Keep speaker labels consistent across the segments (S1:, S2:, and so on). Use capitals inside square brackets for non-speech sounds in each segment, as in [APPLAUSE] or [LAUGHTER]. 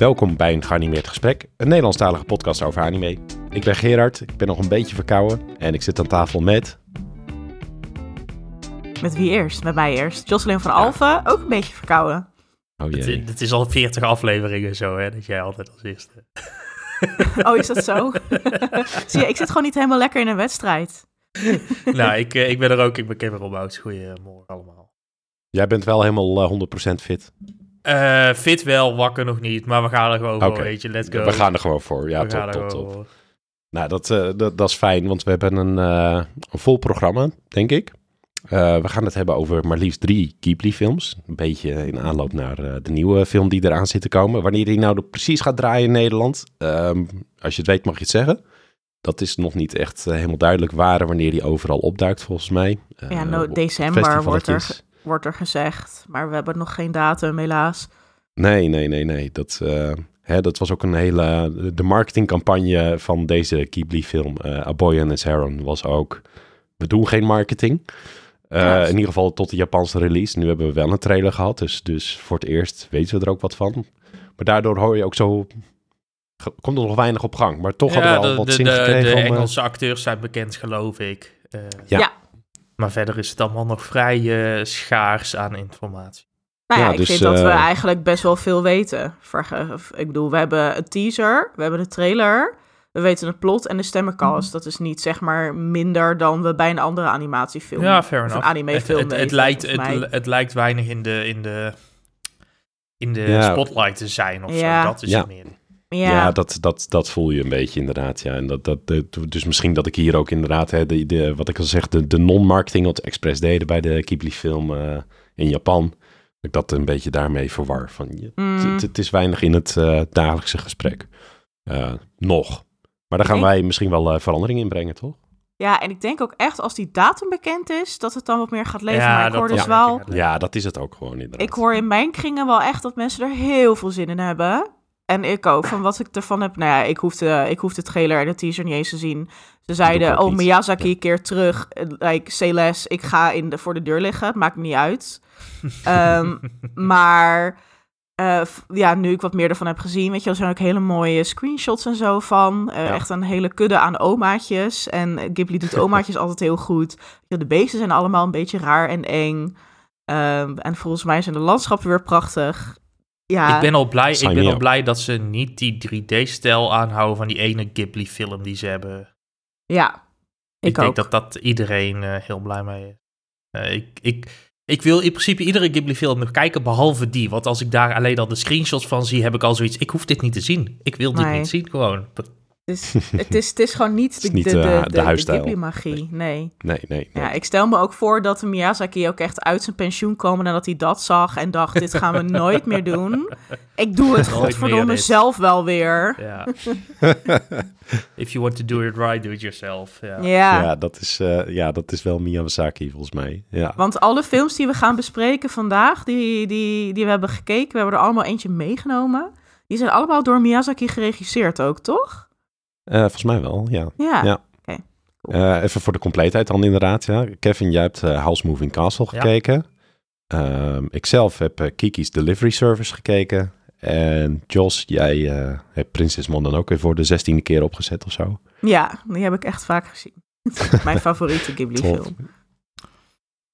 S1: Welkom bij een geanimeerd gesprek, een Nederlandstalige podcast over anime. Ik ben Gerard, ik ben nog een beetje verkouden en ik zit aan tafel met...
S2: Met wie eerst? Met mij eerst. Jocelyn van Alphen, ook een beetje verkouden.
S1: Oh
S3: Het,
S1: jee.
S3: het is al 40 afleveringen zo, hè, dat jij altijd als eerste. [LAUGHS]
S2: Oh, is dat zo? [LAUGHS] Zie je, ik zit gewoon niet helemaal lekker in een wedstrijd. [LAUGHS]
S3: nou, ik, eh, ik ben er ook, ik ben Kevin Rombouts. Goedemorgen allemaal.
S1: Jij bent wel helemaal eh, 100% fit.
S3: Eh, fit wel, wakker nog niet, maar we gaan er gewoon
S1: Oké.
S3: voor, weet je, let's go.
S1: We gaan er gewoon voor. Ja,
S3: We
S1: top, top, top.
S3: voor.
S1: Nou, dat, eh, dat, dat is fijn, want we hebben een, eh, een vol programma, denk ik. Eh, we gaan het hebben over maar liefst drie Ghibli-films. Een beetje in aanloop naar eh, de nieuwe film die eraan zit te komen. Wanneer die nou precies gaat draaien in Nederland, ehm, als je het weet mag je het zeggen. Dat is nog niet echt helemaal duidelijk waar en wanneer die overal opduikt, volgens mij.
S2: Ja, no, december wordt er. Wordt er gezegd. Maar we hebben nog geen datum, helaas.
S1: Nee, nee, nee, nee. Dat, eh, hè, dat was ook een hele... De marketingcampagne van deze Ghibli-film, eh A Boy and His Heron, was ook... We doen geen marketing. Eh,
S2: Ja.
S1: In ieder geval tot de Japanse release. Nu hebben we wel een trailer gehad, dus, dus voor het eerst weten we er ook wat van. Maar daardoor hoor je ook zo... Komt er nog weinig op gang, maar toch hadden we al
S3: de,
S1: wat
S3: de,
S1: zin
S3: de,
S1: gekregen
S3: de
S1: om...
S3: Engelse acteurs zijn bekend, geloof ik. Eh,
S1: Ja.
S2: Ja.
S3: Maar verder is het allemaal nog vrij eh, schaars aan informatie.
S2: Nou ja,
S1: Ja,
S2: ik
S1: dus,
S2: vind dat we
S1: eh,
S2: eigenlijk best wel veel weten. Verge- Ik bedoel, we hebben een teaser, we hebben de trailer, we weten het plot en de stemmencast. Dat is niet zeg maar minder dan we bij een andere animatiefilm
S3: Ja, fair
S2: of een
S3: enough.
S2: animefilm
S3: het, het, lijkt, het, lijkt weinig in de, in de, in de
S1: Ja.
S3: spotlight te zijn of
S2: Ja.
S3: zo. Dat is
S1: Ja.
S3: het meer.
S2: Ja,
S1: Ja, dat, dat, dat voel je een beetje inderdaad. Ja. En dat, dat, dus misschien dat ik hier ook inderdaad, hè, de, de, wat ik al zeg, de, de non-marketing wat Express deden bij de Ghibli-film eh, in Japan, dat ik dat een beetje daarmee verwar. Van, je,
S2: Mm.
S1: het, is weinig in het eh, dagelijkse gesprek. Eh, nog. Maar daar gaan wij misschien wel eh, verandering in brengen, toch?
S2: Ja, en ik denk ook echt als die datum bekend is, dat het dan wat meer gaat leven.
S3: Ja,
S2: maar ik
S3: dat
S2: hoor dus wel.
S1: Ja, dat is het ook gewoon inderdaad.
S2: ik hoor in mijn kringen wel echt dat mensen er heel veel zin in hebben. En ik ook, van wat ik ervan heb. Nou ja, ik hoefde, ik hoefde het trailer en de teaser niet eens te zien. Ze zeiden, oh. Miyazaki
S1: Ja.
S2: keer terug. Like, Celeste, ik ga in de, voor de deur liggen. Het maakt me niet uit. [LAUGHS] Ehm, maar eh, ja, nu ik wat meer ervan heb gezien, weet je, er zijn ook hele mooie screenshots en zo van. Eh,
S1: Ja.
S2: Echt een hele kudde aan omaatjes. En Ghibli doet [LAUGHS] omaatjes altijd heel goed. De beesten zijn allemaal een beetje raar en eng. Ehm, en volgens mij zijn de landschappen weer prachtig. Ja,
S3: Ik ben al blij, ik ben al
S1: up.
S3: blij dat ze niet die 3D-stijl aanhouden van die ene Ghibli-film die ze hebben.
S2: ja.
S3: Ik,
S2: Ik,
S3: denk
S2: ook.
S3: dat dat iedereen eh, heel blij mee is. Eh, ik, ik, ik wil in principe iedere Ghibli-film nog kijken, behalve die. Want als ik daar alleen al de screenshots van zie, heb ik al zoiets. Ik hoef dit niet te zien. Ik wil dit
S2: Nee.
S3: niet zien, gewoon.
S2: Het is, [LAUGHS] het, is, het is gewoon niet
S1: is
S2: de,
S1: niet,
S2: de, de,
S1: eh,
S2: de,
S1: de.
S2: Ghibli-magie. Nee.
S1: Nee, nee. nee.
S2: Ja, ik stel me ook voor dat Miyazaki ook echt uit zijn pensioen kwam en dat hij dat zag en dacht, dit gaan we [LAUGHS] nooit meer doen. Ik doe het godverdomme zelf wel weer.
S3: Ja. [LAUGHS] If you want to do it right, do it yourself. Ja.
S2: Ja.
S1: Ja, dat is, eh, ja, dat is wel Miyazaki volgens mij. Ja.
S2: Want alle films die we gaan bespreken vandaag, die, die, die we hebben gekeken, we hebben er allemaal eentje meegenomen. Die zijn allemaal door Miyazaki geregisseerd ook, toch?
S1: Eh, volgens mij wel, ja.
S2: Ja.
S1: Ja. Eh, even voor de compleetheid dan inderdaad. Ja. Kevin, jij hebt eh, House Moving Castle
S3: Ja.
S1: gekeken. Ehm, ik zelf heb Kiki's Delivery Service gekeken. En Jos, jij eh, hebt Princess Mon dan ook weer voor de zestiende keer opgezet of zo.
S2: Ja, die heb ik echt vaak gezien. [LAUGHS] Mijn favoriete Ghibli-film.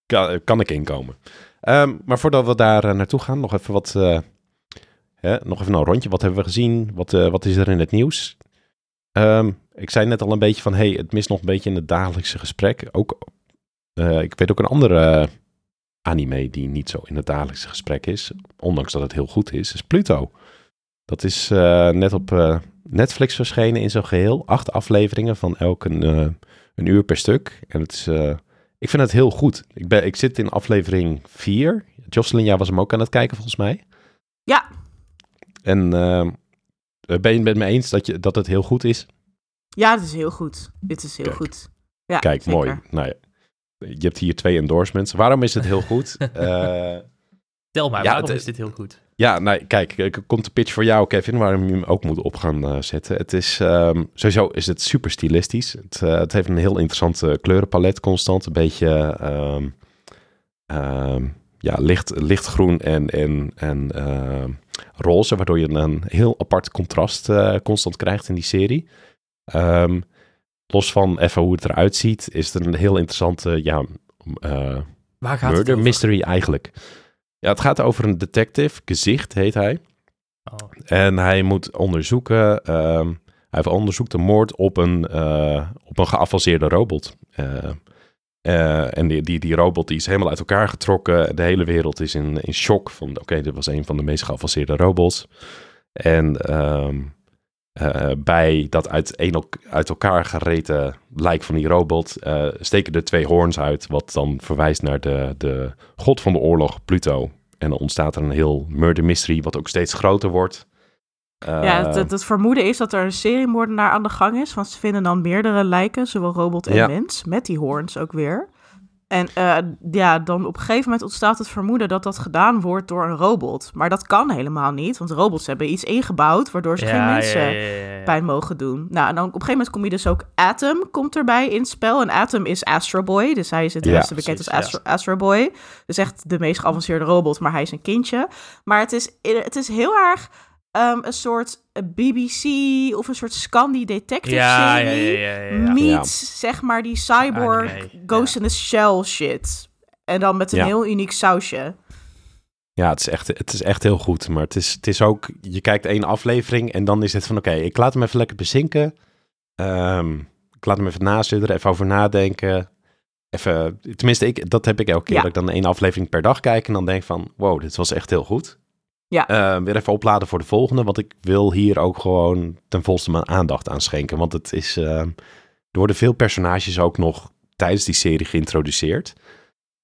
S1: Kan, kan ik inkomen. Ehm, maar voordat we daar naartoe gaan, nog even wat... eh, hè, nog even een rondje. Wat hebben we gezien? Wat, eh, wat is er in het nieuws? Ehm, ik zei net al een beetje van... hey, het mist nog een beetje in het dagelijkse gesprek. Ook, eh, ik weet ook een andere eh, anime die niet zo in het dagelijkse gesprek is. Ondanks dat het heel goed is. Is Pluto. Dat is eh, net op Netflix verschenen in zijn geheel. Acht afleveringen van elk een, een uur per stuk. En het is... ik vind het heel goed. Ik, ben, ik zit in aflevering 4. Jocelyn, jij was hem ook aan het kijken volgens mij.
S2: Ja.
S1: En ben je het met me eens dat, je, dat het heel goed is?
S2: Ja, dit is heel goed. Dit is heel
S1: Kijk.
S2: goed. Ja,
S1: Kijk,
S2: zeker.
S1: mooi. Nou ja, je hebt hier twee endorsements. Waarom is het heel goed? [LAUGHS] Eh,
S3: Tel maar,
S1: Ja,
S3: waarom
S1: het-
S3: is dit heel goed?
S1: ja, nou kijk, er komt de pitch voor jou, Kevin, waarom je hem ook moet op gaan eh, zetten. Het is, ehm, sowieso is het super stilistisch. Het, eh, het heeft een heel interessant eh, kleurenpalet constant. Een beetje ehm, ehm, ja, licht, lichtgroen en, en, en roze, waardoor je een heel apart contrast eh, constant krijgt in die serie. Ehm, los van even hoe het eruit ziet, is het een heel interessante ja, eh,
S3: Waar gaat
S1: murder mystery eigenlijk. Ja, het gaat over een detective, Gezicht heet hij.
S3: Oh.
S1: En hij moet onderzoeken, ehm, hij onderzoekt een moord op een, eh, op een geavanceerde robot. Eh, en die, die, die robot die is helemaal uit elkaar getrokken. De hele wereld is in, in shock van, oké, dit was een van de meest geavanceerde robots. En ehm, eh, bij dat uit, een, uit elkaar gereten lijk van die robot eh, steken er twee hoorns uit, wat dan verwijst naar de, de god van de oorlog, Pluto. En dan ontstaat er een heel murder mystery, wat ook steeds groter wordt.
S2: ja,
S1: Eh,
S2: het, het, het vermoeden is dat er een seriemoordenaar aan de gang is. Want ze vinden dan meerdere lijken, zowel robot en
S1: Ja.
S2: mens. Met die hoorns ook weer. En eh, ja, dan op een gegeven moment ontstaat het vermoeden dat dat gedaan wordt door een robot. Maar dat kan helemaal niet, want robots hebben iets ingebouwd waardoor ze geen mensen
S3: ja, ja, ja.
S2: pijn mogen doen. Nou, en dan op een gegeven moment kom je dus ook Atom komt erbij in het spel. En Atom is Astro Boy, dus hij is het
S1: Ja,
S2: beste bekend als Astro, Astro Boy. Dus echt de meest geavanceerde robot, maar hij is een kindje. Maar het is, het is heel erg ehm, een soort BBC of een soort Scandi detective
S3: Ja,
S2: serie.
S3: ja, ja, ja, ja.
S2: Meets, zeg maar, die cyborg Ghost
S3: ja.
S2: in the Shell shit. En dan met een
S1: Ja.
S2: heel uniek sausje.
S1: Ja, het is, echt, het is echt heel goed. Maar het is, het is ook, je kijkt één aflevering en dan is het van, oké, ik laat hem even lekker bezinken. Ehm, ik laat hem even nazudderen, even over nadenken. Even, tenminste, ik, dat heb ik elke keer.
S2: Ja.
S1: Dat ik dan één aflevering per dag kijk en dan denk van, wow, dit was echt heel goed.
S2: Ja.
S1: Ehm, weer even opladen voor de volgende, want ik wil hier ook gewoon ten volste mijn aandacht aan schenken. Want het is, ehm, er worden veel personages ook nog tijdens die serie geïntroduceerd.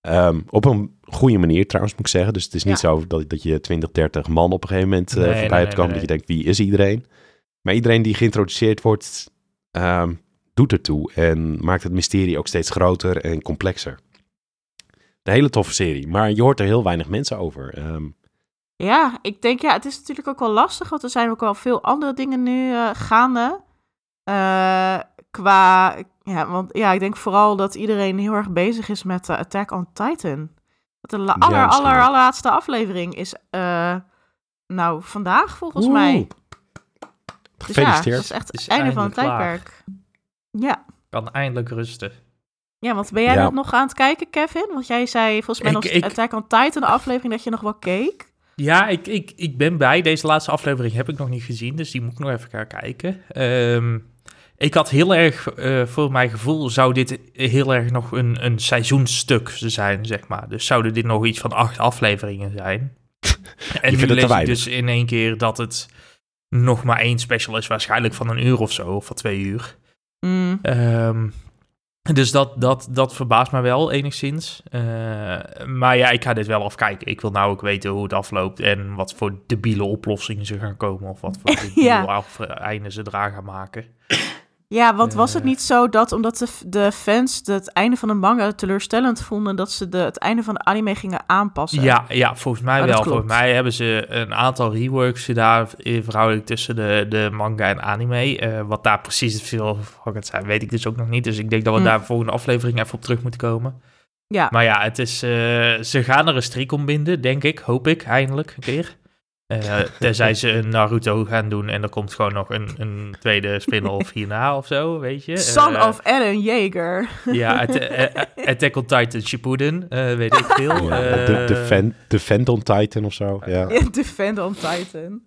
S1: Ehm, op een goede manier trouwens, moet ik zeggen. Dus het is niet zo dat, dat je 20, 30 man op een gegeven moment eh,
S3: Nee,
S1: voorbij
S3: nee,
S1: hebt komen.
S3: nee,
S1: Dat je denkt, wie is iedereen? Maar iedereen die geïntroduceerd wordt, ehm, doet ertoe. En maakt het mysterie ook steeds groter en complexer. Een hele toffe serie. Maar je hoort er heel weinig mensen over. Ehm,
S2: Ja, ik denk, ja, het is natuurlijk ook wel lastig, want er zijn ook wel veel andere dingen nu eh, gaande. Eh, qua, ja, want ja, ik denk vooral dat iedereen heel erg bezig is met eh, Attack on Titan. Dat de la- aller, aller, allerlaatste aflevering is, eh, nou, vandaag volgens
S1: Oeh,
S2: mij. Dus ja,
S1: Gefeliciteerd.
S2: het is echt
S3: Het is
S2: einde van het tijdperk. Ja.
S3: Kan eindelijk rusten.
S2: ja, want ben jij
S1: Ja.
S2: dat nog aan het kijken, Kevin? Want jij zei volgens mij
S3: Ik-
S2: nog
S3: ik-
S2: Attack on Titan aflevering dat je nog wel keek.
S3: Ja, ik, ik, ik ben bij. Deze laatste aflevering heb ik nog niet gezien, dus die moet ik nog even gaan kijken. Ehm, ik had heel erg, eh, voor mijn gevoel, zou dit heel erg nog een, een seizoenstuk zijn, zeg maar. Dus zouden dit nog iets van acht afleveringen zijn. [LAUGHS] en nu lees ik dus in één keer dat het nog maar één special is, waarschijnlijk van een uur of zo, of van twee uur.
S2: Mm.
S3: Ehm, dus dat, dat, dat verbaast mij wel enigszins. Eh, maar ja, ik ga dit wel afkijken. Ik wil nou ook weten hoe het afloopt en wat voor debiele oplossingen ze gaan komen. Of wat voor [LAUGHS] debiele
S2: Ja.
S3: einden ze eraan gaan maken.
S2: Ja, want was het
S3: Eh.
S2: niet zo dat omdat de, de fans het einde van de manga teleurstellend vonden, dat ze de, het einde van de anime gingen aanpassen?
S3: Ja, ja, volgens mij
S2: Oh,
S3: wel. Volgens mij hebben ze een aantal reworks gedaan in verhouding tussen de, de manga en anime. Eh, wat daar precies het veel van gaat zijn, weet ik dus ook nog niet. Dus ik denk dat we
S2: Hm.
S3: daar de volgende aflevering even op terug moeten komen.
S2: Ja.
S3: Maar ja, het is, eh, ze gaan er een strik om binden, denk ik. Hoop ik, eindelijk een keer. Eh tenzij ze een Naruto gaan doen en er komt gewoon nog een, een tweede spin-off [LAUGHS] hierna of zo, weet je.
S2: Son
S3: Eh,
S2: of Eren Jaeger.
S3: Ja, [LAUGHS] eh, Attack on Titan Shippuden, eh, weet ik veel.
S1: ja, de, de, fan, Phantom Titan of zo. Ja.
S2: Ja, Defend on Titan.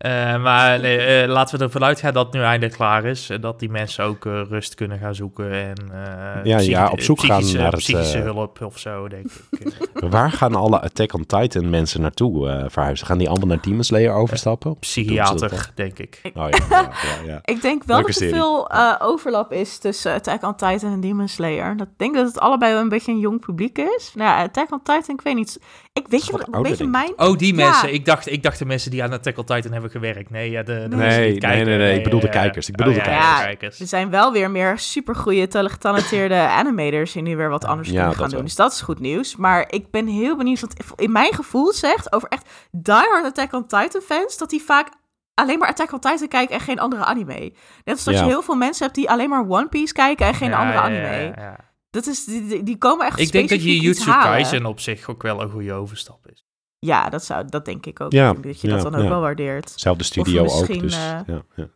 S3: Eh, maar nee, eh, laten we ervan uitgaan dat het nu eindelijk klaar is. En dat die mensen ook eh, rust kunnen gaan zoeken. En, eh,
S1: Ja, ja, op zoek gaan
S3: psychische,
S1: naar het,
S3: psychische hulp of zo, denk ik. [LAUGHS]
S1: Waar gaan alle Attack on Titan mensen naartoe eh, verhuizen? Gaan die allemaal naar Demon Slayer overstappen?
S3: Psychiater, denk ik.
S1: Oh ja, ja, ja, ja. [LAUGHS]
S2: Ik denk wel
S1: Leuke
S2: dat er
S1: serie.
S2: veel eh, overlap is tussen Attack on Titan en Demon Slayer. Dat, ik denk dat het allebei wel een beetje een jong publiek is. Nou ja, Attack on Titan, ik weet niet. Ik weet je
S1: wat
S2: wat, een beetje mijn...
S3: Oh, die
S2: Ja.
S3: mensen. Ik, dacht, ik dacht de mensen die aan Attack on Titan hebben gewerkt. Nee, ja, de, de
S2: Nee,
S3: mensen die
S1: nee,
S3: kijken.
S1: nee, nee, ik bedoel de
S3: ja,
S1: kijkers, ik
S3: ja.
S1: bedoel
S3: Oh,
S1: de
S3: ja,
S2: kijkers.
S3: ja,
S2: Er zijn wel weer meer supergoeie, getalenteerde [LAUGHS] animators die nu weer wat anders
S1: Ja,
S2: kunnen gaan doen.
S1: wel.
S2: Dus dat is goed nieuws. Maar ik ben heel benieuwd, want in mijn gevoel zegt over echt diehard Attack on Titan fans, dat die vaak alleen maar Attack on Titan kijken en geen andere anime. Net als dat
S1: Ja.
S2: je heel veel mensen hebt die alleen maar One Piece kijken en geen
S3: Ja,
S2: andere anime.
S3: ja, ja.
S2: Dat is, die, die- die komen echt
S3: Ik denk dat Jujutsu
S2: halen.
S3: Kaisen op zich ook wel een goede overstap is.
S2: Ja, dat, zou, dat denk ik ook.
S1: Ja,
S2: dat je
S1: ja,
S2: dat dan ook
S1: ja.
S2: wel waardeert.
S1: Zelfde studio ook,
S2: misschien,
S1: dus
S2: eh,
S1: ja, ja.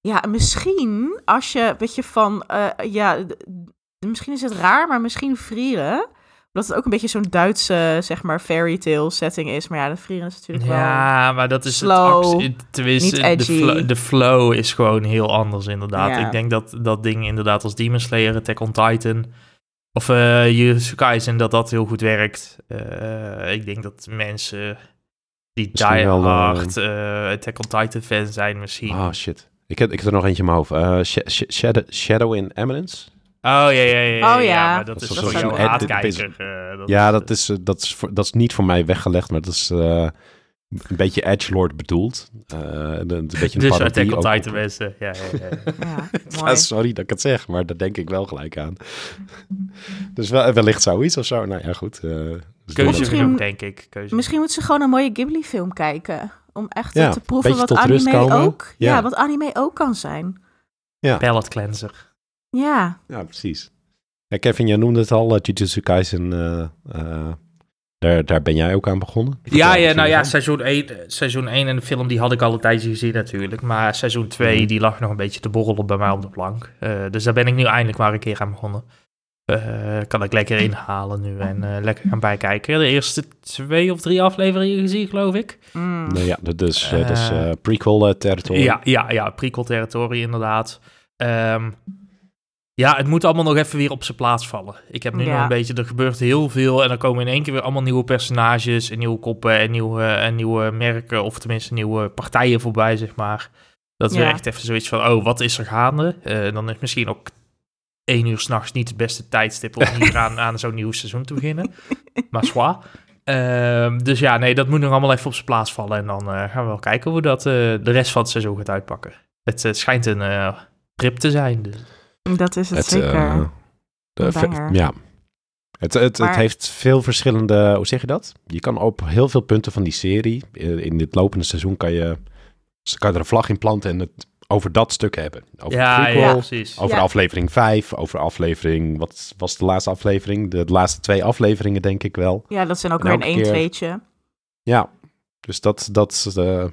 S2: Ja, misschien als je, weet je, van, eh, ja, misschien is het raar, maar misschien Frieren. Omdat het ook een beetje zo'n Duitse, zeg maar, fairy tale setting is. Maar ja, de Frieren is natuurlijk wel...
S3: Ja, maar dat is
S2: slow,
S3: het Tenminste,
S2: niet
S3: de, flow, de flow is gewoon heel anders, inderdaad.
S2: Ja.
S3: Ik denk dat dat ding inderdaad als Demon Slayer, Attack on Titan... Of eh Jujutsu Kaisen, dat dat heel goed werkt. Eh, ik denk dat mensen die
S1: Misschien
S3: die
S1: wel, eh,
S3: hard eh, Attack on Titan fan zijn misschien.
S1: Oh shit. Ik heb, ik heb er nog eentje in mijn hoofd. Eh, Sh- Sh- Shadow, Shadow in Eminence?
S3: Oh ja, ja, ja. ja,
S2: Oh, ja.
S3: maar dat,
S1: Dat
S3: is voor haatkijker. dat
S1: ja,
S3: is-
S1: dat is, eh, dat, is voor- dat is niet voor mij weggelegd, maar dat is eh, een beetje edgelord bedoeld. Eh, een, een [LAUGHS] beetje een
S3: Dus
S1: parodie
S3: Attack on Titan mensen. Ja, ja, ja. [LAUGHS]
S2: Ja,
S1: Ja, sorry dat ik het zeg, maar daar denk ik wel gelijk aan. dus wel, wellicht zoiets of zo. Nou ja, goed. eh, dus doen we
S3: Keuze
S1: dat.
S2: Misschien-
S3: genoeg, denk ik. Keuze
S2: Misschien moeten ze gewoon een mooie Ghibli-film kijken. Om echt
S1: Ja,
S2: te proeven wat anime ook... Ja.
S1: Ja.
S2: wat anime ook kan zijn.
S3: Palette cleanser.
S2: Ja,
S1: Ja, precies. Ja, Kevin, jij noemde het al, uh, Jujutsu Kaisen. eh, eh, daar, daar ben jij ook aan begonnen.
S3: Ja, ja, nou ja, seizoen 1, seizoen 1 en de film die had ik al een tijdje gezien natuurlijk. Maar seizoen 2
S1: Mhm.
S3: die lag nog een beetje te borrelen bij mij op de plank. Eh, dus daar ben ik nu eindelijk maar een keer aan begonnen. Eh, kan ik lekker inhalen nu en eh, lekker gaan bijkijken. De eerste twee of drie afleveringen gezien, geloof ik.
S2: Mm.
S1: Nee, ja, dat is, eh, dat is prequel territory.
S3: Ja, ja, ja, prequel territorie inderdaad. Ehm, ja, het moet allemaal nog even weer op zijn plaats vallen. Ik heb nu
S2: Ja.
S3: nog een beetje, er gebeurt heel veel en er komen in één keer weer allemaal nieuwe personages en nieuwe koppen en nieuwe, en nieuwe merken of tenminste nieuwe partijen voorbij, zeg maar. Dat is weer echt even zoiets van, oh, wat is er gaande? Eh, dan is misschien ook één uur s'nachts niet het beste tijdstip om hier aan, aan zo'n nieuw seizoen te beginnen. [LAUGHS] Maar zwaar. Ehm, dus ja, nee, dat moet nog allemaal even op zijn plaats vallen. En dan eh, gaan we wel kijken hoe dat eh, de rest van het seizoen gaat uitpakken. Het schijnt een trip te zijn. Dus.
S2: Dat is het,
S1: Het,
S2: zeker.
S1: eh, de
S2: banger.
S1: ja. Het, het, het heeft veel verschillende, hoe zeg je dat? Je kan op heel veel punten van die serie, eh, in dit lopende seizoen kan je, kan je er een vlag in planten en het over dat stuk hebben. Over de
S3: Ja,
S1: prequel,
S3: ja, precies.
S1: over
S2: Ja.
S1: aflevering 5, over aflevering, wat was de laatste aflevering? De laatste twee afleveringen denk ik wel.
S2: Ja, dat zijn ook weer een
S1: keer-
S2: 1-2'tje.
S1: Ja, dus dat, dat, eh,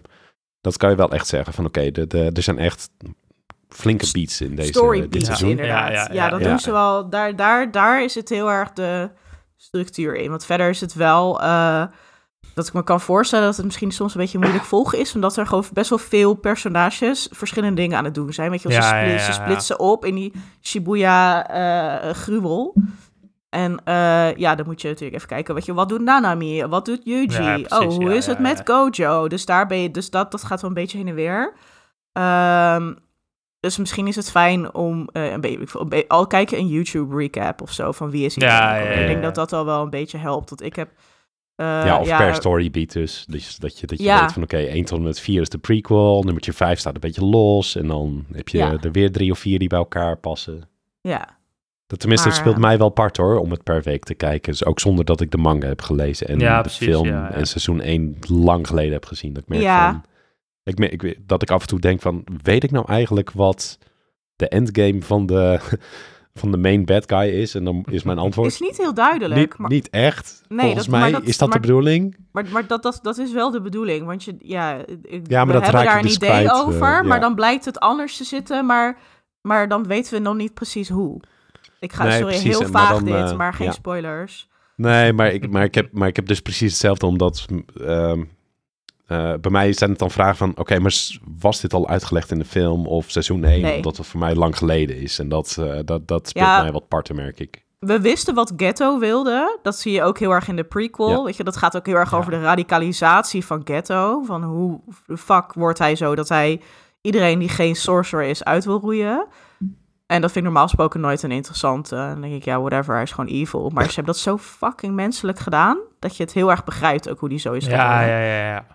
S1: dat kan je wel echt zeggen van oké, de, de, er zijn echt flinke beats in deze
S2: Story
S1: dit
S2: beats,
S1: seizoen.
S2: inderdaad.
S3: Ja,
S2: Ja,
S3: ja, ja,
S2: dat
S1: ja.
S2: doen ze wel. Daar, daar, daar is het heel erg de structuur in. Want verder is het wel... eh, dat ik me kan voorstellen dat het misschien soms een beetje moeilijk volgen is. Omdat er gewoon best wel veel personages verschillende dingen aan het doen zijn. Weet je, ze,
S3: Ja, ja,
S2: split-
S3: ja,
S2: ze
S3: ja.
S2: splitsen op in die Shibuya-gruwel. en eh, ja, dan moet je natuurlijk even kijken. Weet je, wat doet Nanami? Wat doet Yuji?
S3: Ja, precies,
S2: oh, hoe
S3: ja,
S2: is
S3: ja,
S2: het met
S3: ja.
S2: Gojo? Dus daar ben je, dus dat, dat gaat wel een beetje heen en weer. Ehm, dus misschien is het fijn om eh, een beetje, al kijken een YouTube recap of zo van wie is hier.
S3: Ja,
S2: Ik
S3: ja,
S2: denk dat dat al wel een beetje helpt. Want ik heb. eh,
S1: ja, of per storybeat dus. Dus dat je, dat je
S2: Ja.
S1: weet van oké, 1 tot en met 4 is de prequel. Nummertje 5 staat een beetje los. En dan heb je
S2: Ja.
S1: er weer drie of vier die bij elkaar passen.
S2: Ja,
S1: Dat, tenminste, het speelt mij wel part hoor, om het per week te kijken. Dus ook zonder dat ik de manga heb gelezen. En
S3: Ja,
S1: de
S3: precies,
S1: film
S3: ja, ja.
S1: en seizoen 1 lang geleden heb gezien. Dat ik merk
S2: Ja.
S1: van... Ik, ik, weet- dat ik af en toe denk van, weet ik nou eigenlijk wat de endgame van de, [LAUGHS] van de main bad guy is? En dan is mijn antwoord...
S2: is niet heel duidelijk.
S1: niet,
S2: maar,
S1: niet echt.
S2: Nee,
S1: Volgens
S2: dat-
S1: mij
S2: dat-
S1: is dat
S2: maar-
S1: de bedoeling.
S2: maar, maar dat, dat, dat is wel de bedoeling. Want je, ja, ik,
S1: Ja, maar
S2: we
S1: dat
S2: hebben daar een
S1: dus
S2: idee
S1: kwijt, eh,
S2: over.
S1: ja.
S2: Maar dan blijkt het anders te zitten. Maar, maar dan weten we nog niet precies hoe. Ik ga,
S1: Nee,
S2: sorry,
S1: precies,
S2: heel
S1: maar
S2: vaag
S1: dan,
S2: dit,
S1: eh,
S2: maar geen
S1: ja.
S2: spoilers.
S1: Nee, maar ik, maar, ik heb, maar ik heb dus precies hetzelfde, omdat ehm, eh, bij mij zijn het dan vragen van, oké, maar was dit al uitgelegd in de film of seizoen 1?
S2: Nee.
S1: Omdat het voor mij lang geleden is. En dat, eh, dat, dat speelt
S2: Ja.
S1: mij wat parten, merk ik.
S2: We wisten wat Ghetto wilde. Dat zie je ook heel erg in de prequel.
S1: Ja.
S2: Weet je, dat gaat ook heel erg
S3: Ja.
S2: over de radicalisatie van Ghetto. Van hoe de fuck wordt hij zo dat hij iedereen die geen sorcerer is uit wil roeien. En dat vind ik normaal gesproken nooit een interessante. Dan denk ik, ja, whatever, hij is gewoon evil. Maar ze hebben dat zo fucking menselijk gedaan... dat je het heel erg begrijpt ook hoe die zo is
S3: Ja, ja, ja, ja.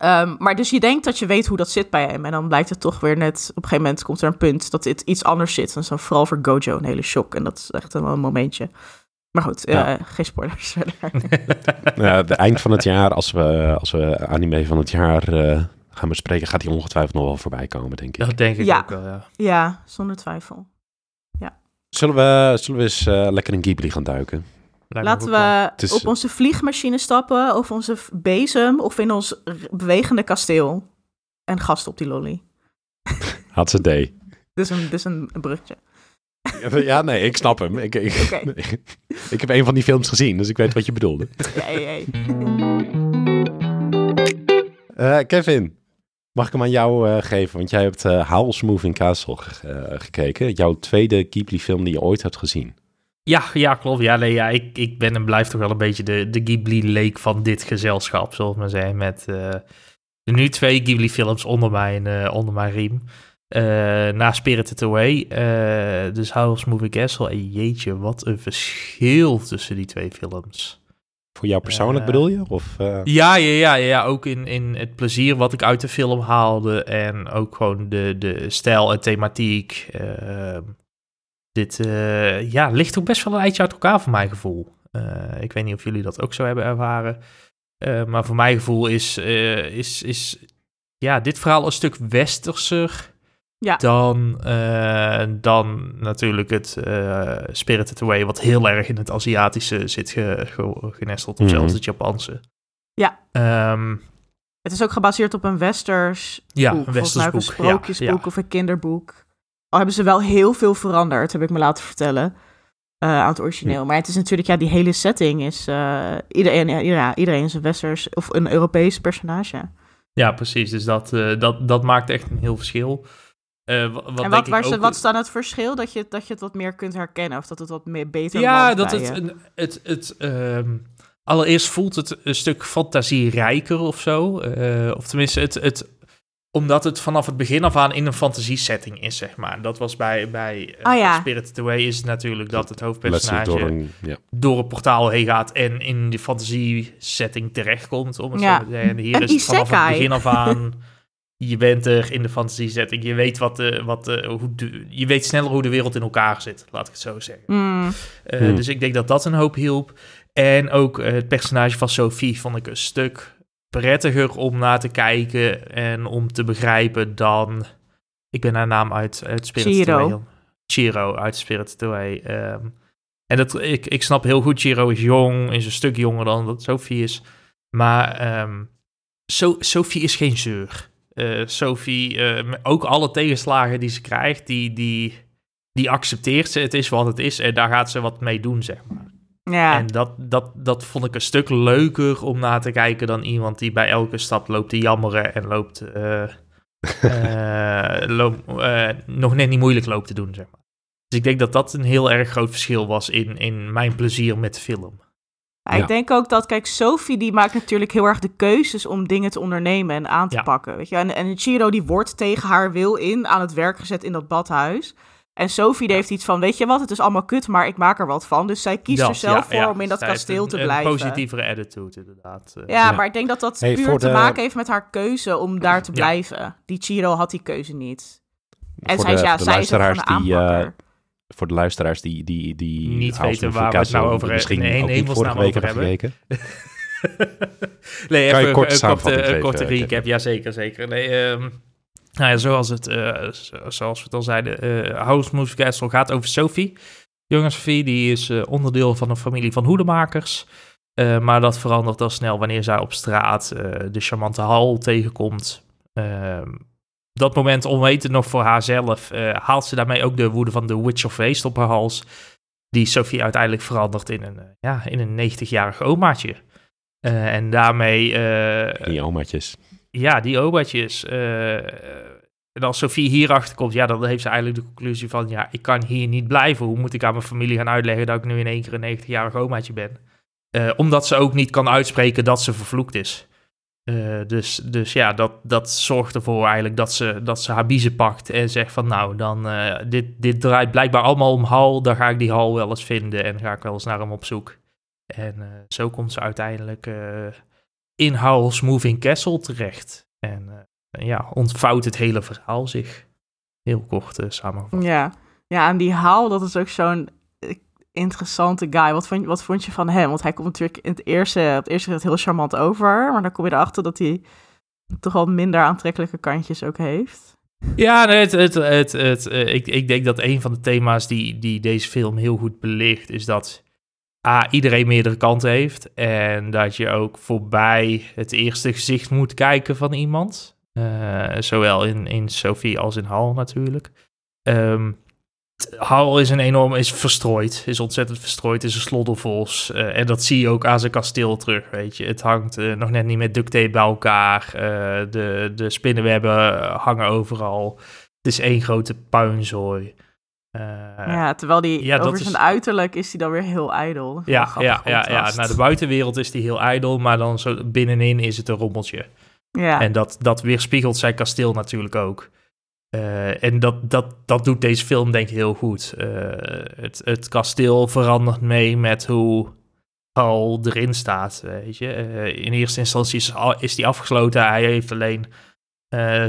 S2: Ehm, maar dus je denkt dat je weet hoe dat zit bij hem. En dan blijkt het toch weer net... Op een gegeven moment komt er een punt dat dit iets anders zit. En zo vooral voor Gojo een hele shock. En dat is echt wel een momentje. Maar goed, eh,
S1: Ja.
S2: geen spoilers [LAUGHS] verder. [LAUGHS]
S1: Ja, de eind van het jaar, als we, als we anime van het jaar eh, gaan bespreken, gaat die ongetwijfeld nog wel voorbij komen, denk ik.
S3: Dat denk ik
S2: Ja.
S3: ook wel, ja.
S2: ja, zonder twijfel.
S1: Zullen, we, zullen we eens eh, lekker in Ghibli gaan duiken?
S2: Laten we
S1: is-
S2: op onze vliegmachine stappen, of onze bezem, of in ons bewegende kasteel. En gast op die lolly. [LAUGHS]
S1: Had ze D.
S2: Dit is een, dit is een, bruggetje.
S1: Ja, nee, ik snap hem. Ik, [LAUGHS] ik, heb een van die films gezien, dus ik weet wat je bedoelde. [LAUGHS]
S2: Ja, ja, ja.
S1: Eh, Kevin, mag ik hem aan jou eh, geven? Want jij hebt eh Howl's Moving Castle ge- eh, gekeken. Jouw tweede Ghibli-film die je ooit hebt gezien.
S3: Ja, ja, klopt. Ja, nee, ja, ik, ik ben en blijf toch wel een beetje de, de Ghibli-leek van dit gezelschap, zoals men zei. Met eh, nu twee Ghibli-films onder mijn, eh, onder mijn riem. Eh, na Spirited Away, dus Howl's Moving Castle. En jeetje, wat een verschil tussen die twee films.
S1: Voor jou persoonlijk bedoel je? Of,
S3: Ja, ja, ja, ja, ook in, in het plezier wat ik uit de film haalde. En ook gewoon de, de stijl en thematiek. Dit eh, ja, ligt ook best wel een eindje uit elkaar voor mijn gevoel. Eh, ik weet niet of jullie dat ook zo hebben ervaren. Eh, maar voor mijn gevoel is, eh, is, is ja, dit verhaal een stuk westerser
S2: Ja.
S3: dan, eh, dan natuurlijk het eh Spirited Away, wat heel erg in het Aziatische zit ge, ge- genesteld, of
S1: Mhm.
S3: zelfs het Japanse.
S2: Ja.
S3: Ehm,
S2: Het is ook gebaseerd op een westers
S3: ja,
S2: boek.
S3: een westers boek.
S2: een
S3: Ja,
S2: sprookjesboek
S3: ja.
S2: of een kinderboek. Al hebben ze wel heel veel veranderd, heb ik me laten vertellen. eh, aan het origineel. Maar het is natuurlijk, ja, die hele setting is... eh, iedereen, ja, iedereen is een westers of een Europees personage.
S3: ja, precies. Dus dat, eh, dat, dat maakt echt een heel verschil. Wa- wat
S2: en
S3: denk
S2: wat,
S3: ik
S2: waar, ze-
S3: ook-
S2: wat is dan het verschil? Dat je, dat je het wat meer kunt herkennen of dat het wat meer beter
S3: Ja, dat het, een, het, het ehm, allereerst voelt het een stuk fantasierijker of zo. Of tenminste, het, het, omdat het vanaf het begin af aan in een fantasiesetting is, zeg maar. Dat was bij, bij eh,
S2: Oh ja.
S3: Spirited Away is het natuurlijk dat het hoofdpersonage
S1: door een, ja.
S3: een portaal heen gaat en in die fantasiesetting terechtkomt, om het
S2: Ja.
S3: zo te zeggen. En hier
S2: Een
S3: is het vanaf het begin af aan... Je bent er in de fantasiesetting. Je weet, wat de, wat de, hoe de, je weet sneller hoe de wereld in elkaar zit, laat ik het zo zeggen.
S2: Hmm,
S3: Eh,
S1: Hmm.
S3: Dus ik denk dat dat een hoop hielp. En ook eh, het personage van Sophie vond ik een stuk prettiger om naar te kijken en om te begrijpen dan... Ik ben haar naam uit, uit Spirit
S2: Chiro.
S3: Chiro uit Spirit Away. Ehm, en dat, ik, ik snap heel goed, Chiro is jong, is een stuk jonger dan dat Sophie is. Maar ehm, so, Sophie is geen zeur. Eh, Sophie, eh, met ook alle tegenslagen die ze krijgt, die, die, die accepteert ze. Het is wat het is en daar gaat ze wat mee doen, zeg maar.
S2: Ja.
S3: En dat, dat, dat vond ik een stuk leuker om na te kijken dan iemand die bij elke stap loopt te jammeren en loopt, eh, [LAUGHS] eh, loop- eh, nog net niet moeilijk loopt te doen, zeg maar. Dus ik denk dat dat een heel erg groot verschil was in, in mijn plezier met de film.
S2: Ja,
S1: Ja.
S2: Ik denk ook dat, kijk, Sophie die maakt natuurlijk heel erg de keuzes om dingen te ondernemen en aan te
S3: Ja.
S2: pakken. Weet je? En, en Chiro die wordt tegen haar wil in aan het werk gezet in dat badhuis. En Sophie die heeft iets van, weet je wat, het is allemaal kut, maar ik maak er wat van. Dus zij kiest
S3: Dat,
S2: er zelf
S3: ja,
S2: voor
S3: ja.
S2: om in dat
S3: Zij heeft
S2: kasteel
S3: een-
S2: te
S3: een
S2: blijven.
S3: positievere attitude, inderdaad. Eh,
S2: Ja,
S1: Ja.
S2: maar ik denk dat dat
S1: Hey,
S2: puur te
S1: de-
S2: maken heeft met haar keuze om daar te
S3: Ja.
S2: blijven. Die Chiro had die keuze niet. En
S1: voor
S2: zij,
S1: de,
S2: ja,
S1: de
S2: zij is ook gewoon
S1: luisteraars
S2: de
S1: die, eh,
S2: aanpakker.
S1: voor de luisteraars die, die, die
S3: Niet weten waar we het nou over-
S1: misschien
S3: nee,
S1: vorige
S3: hemelsnaam
S1: week
S3: over
S1: hebben gekeken. [LAUGHS]
S3: nee,
S1: Kan je
S3: even
S1: kort
S3: een
S1: samenvatting
S3: korte, een korte recap. Ja, zeker, zeker. Nee, ehm, nou ja, zoals, het, eh, zo- zoals we het al zeiden, eh House Moving Castle gaat over Sophie. Jonge Sophie, die is eh, onderdeel van een familie van hoedemakers. Maar dat verandert al snel wanneer zij op straat de charmante Hal tegenkomt. Ehm, dat moment onwetend nog voor haarzelf, haalt ze daarmee ook de woede van de Witch of Waste op haar hals. Die Sophie uiteindelijk verandert in een, ja, in een 90-jarig omaatje. En daarmee,
S1: Die omaatjes.
S3: Ja, die omaatjes. eh, en als Sophie hierachter komt, ja, dan heeft ze eigenlijk de conclusie van, ja, ik kan hier niet blijven. Hoe moet ik aan mijn familie gaan uitleggen dat ik nu in één keer een 90-jarig omaatje ben? Eh, omdat ze ook niet kan uitspreken dat ze vervloekt is. Eh, dus, dus ja, dat, dat zorgt ervoor eigenlijk dat ze, dat ze haar biezen pakt en zegt van nou, dan dit, dit draait blijkbaar allemaal om Hal, dan ga ik die Hal wel eens vinden en ga ik wel eens naar hem op zoek. En zo komt ze uiteindelijk in Howl's Moving Castle terecht. En eh, ja, ontvouwt het hele verhaal zich. Heel kort eh, samengevat.
S2: Ja. ja, en die Haal, dat is ook zo'n eh, interessante guy. Wat vond, wat vond je van hem? Want hij komt natuurlijk in het eerste, het eerste gedeelte heel charmant over. Maar dan kom je erachter dat hij toch wel minder aantrekkelijke kantjes ook heeft.
S3: Ja, nee, het, het, het, het, ik, ik denk dat een van de thema's die, die deze film heel goed belicht, is dat A, iedereen meerdere kanten heeft. En dat je ook voorbij het eerste gezicht moet kijken van iemand. Uh, zowel in, in Sophie als in Hal natuurlijk. Um, Hal is een enorm, is verstrooid, is ontzettend verstrooid, is een sloddervos. Uh, en dat zie je ook aan zijn kasteel terug, weet je. Het hangt uh, nog net niet met duct tape bij elkaar. De, de spinnenwebben hangen overal. Het is één grote puinzooi.
S2: Ja, terwijl die ja, over zijn is... uiterlijk is hij dan weer heel ijdel.
S3: Ja, ja, ja, ja, naar de buitenwereld is hij heel ijdel, maar dan zo binnenin is het een rommeltje. Ja. En dat, dat weerspiegelt zijn kasteel natuurlijk ook. Uh, en dat, dat, dat doet deze film denk ik heel goed. Uh, het, het kasteel verandert mee met hoe al erin staat, weet je. In eerste instantie is, is die afgesloten. Hij heeft alleen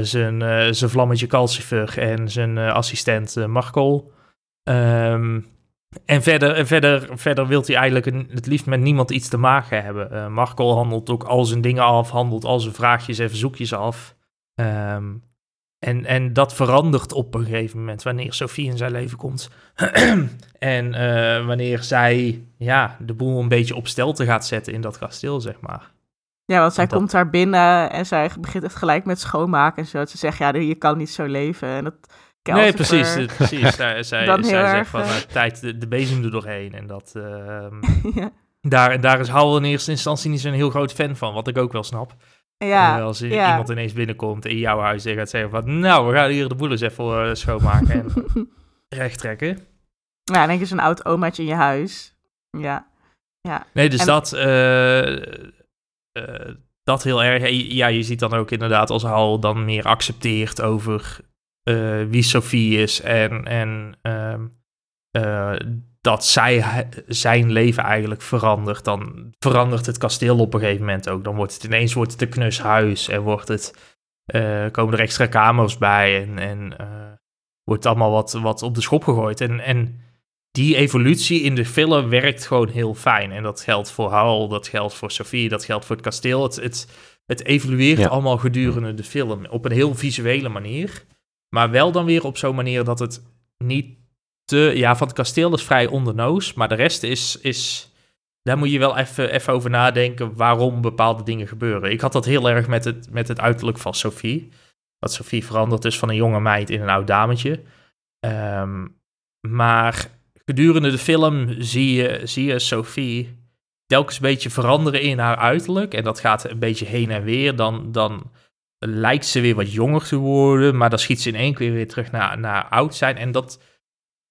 S3: zijn, zijn vlammetje Calcifer en zijn assistent Markol. Um, en verder, verder, verder wil hij eigenlijk een, het liefst met niemand iets te maken hebben. Uh, Markol handelt ook al zijn dingen af, handelt al zijn vraagjes en verzoekjes af. Um, en, en dat verandert op een gegeven moment wanneer Sophie in zijn leven komt. [CLEARS THROAT] en uh, wanneer zij ja, de boel een beetje op stelte gaat zetten in dat kasteel, zeg maar.
S2: Ja, want zij komt daar binnen en zij begint het gelijk met schoonmaken en zo. Ze zegt, ja, je kan niet zo leven. En dat
S3: Nee, precies. precies. [LAUGHS] zij, zij, zij zegt van, uh, tijd de, de bezem er doorheen. En dat, uh, [LAUGHS] ja. daar, daar is Hal in eerste instantie niet zo'n heel groot fan van, wat ik ook wel snap. Ja, als ja. iemand ineens binnenkomt in jouw huis en gaat zeggen van... Nou, we gaan hier de boel eens even schoonmaken en [LAUGHS] recht trekken.
S2: Ja, dan denk je zo'n oud omaatje in je huis. Ja, ja.
S3: Nee, dus dat, dat heel erg... Ja, je ziet dan ook inderdaad als Hal dan meer accepteert over wie Sophie is en... en ehm, dat zij zijn leven eigenlijk verandert, dan verandert het kasteel op een gegeven moment ook. Dan wordt het ineens wordt het een knus huis en wordt het, uh, komen er extra kamers bij en, en uh, wordt allemaal wat, wat op de schop gegooid. En, en die evolutie in de film werkt gewoon heel fijn. En dat geldt voor Hal, dat geldt voor Sophie, dat geldt voor het kasteel. Het, het, het evolueert allemaal gedurende de film op een heel visuele manier. Maar wel dan weer op zo'n manier dat het niet ja, van het kasteel is vrij ondernoos, maar de rest is, is daar moet je wel even, even over nadenken waarom bepaalde dingen gebeuren. Ik had dat heel erg met het, met het uiterlijk van Sophie. Dat Sophie verandert dus van een jonge meid in een oud dametje. Ehm, maar gedurende de film zie je, zie je Sophie telkens een beetje veranderen in haar uiterlijk. En dat gaat een beetje heen en weer. Dan, dan lijkt ze weer wat jonger te worden, maar dan schiet ze in één keer weer terug naar, naar oud zijn. En dat,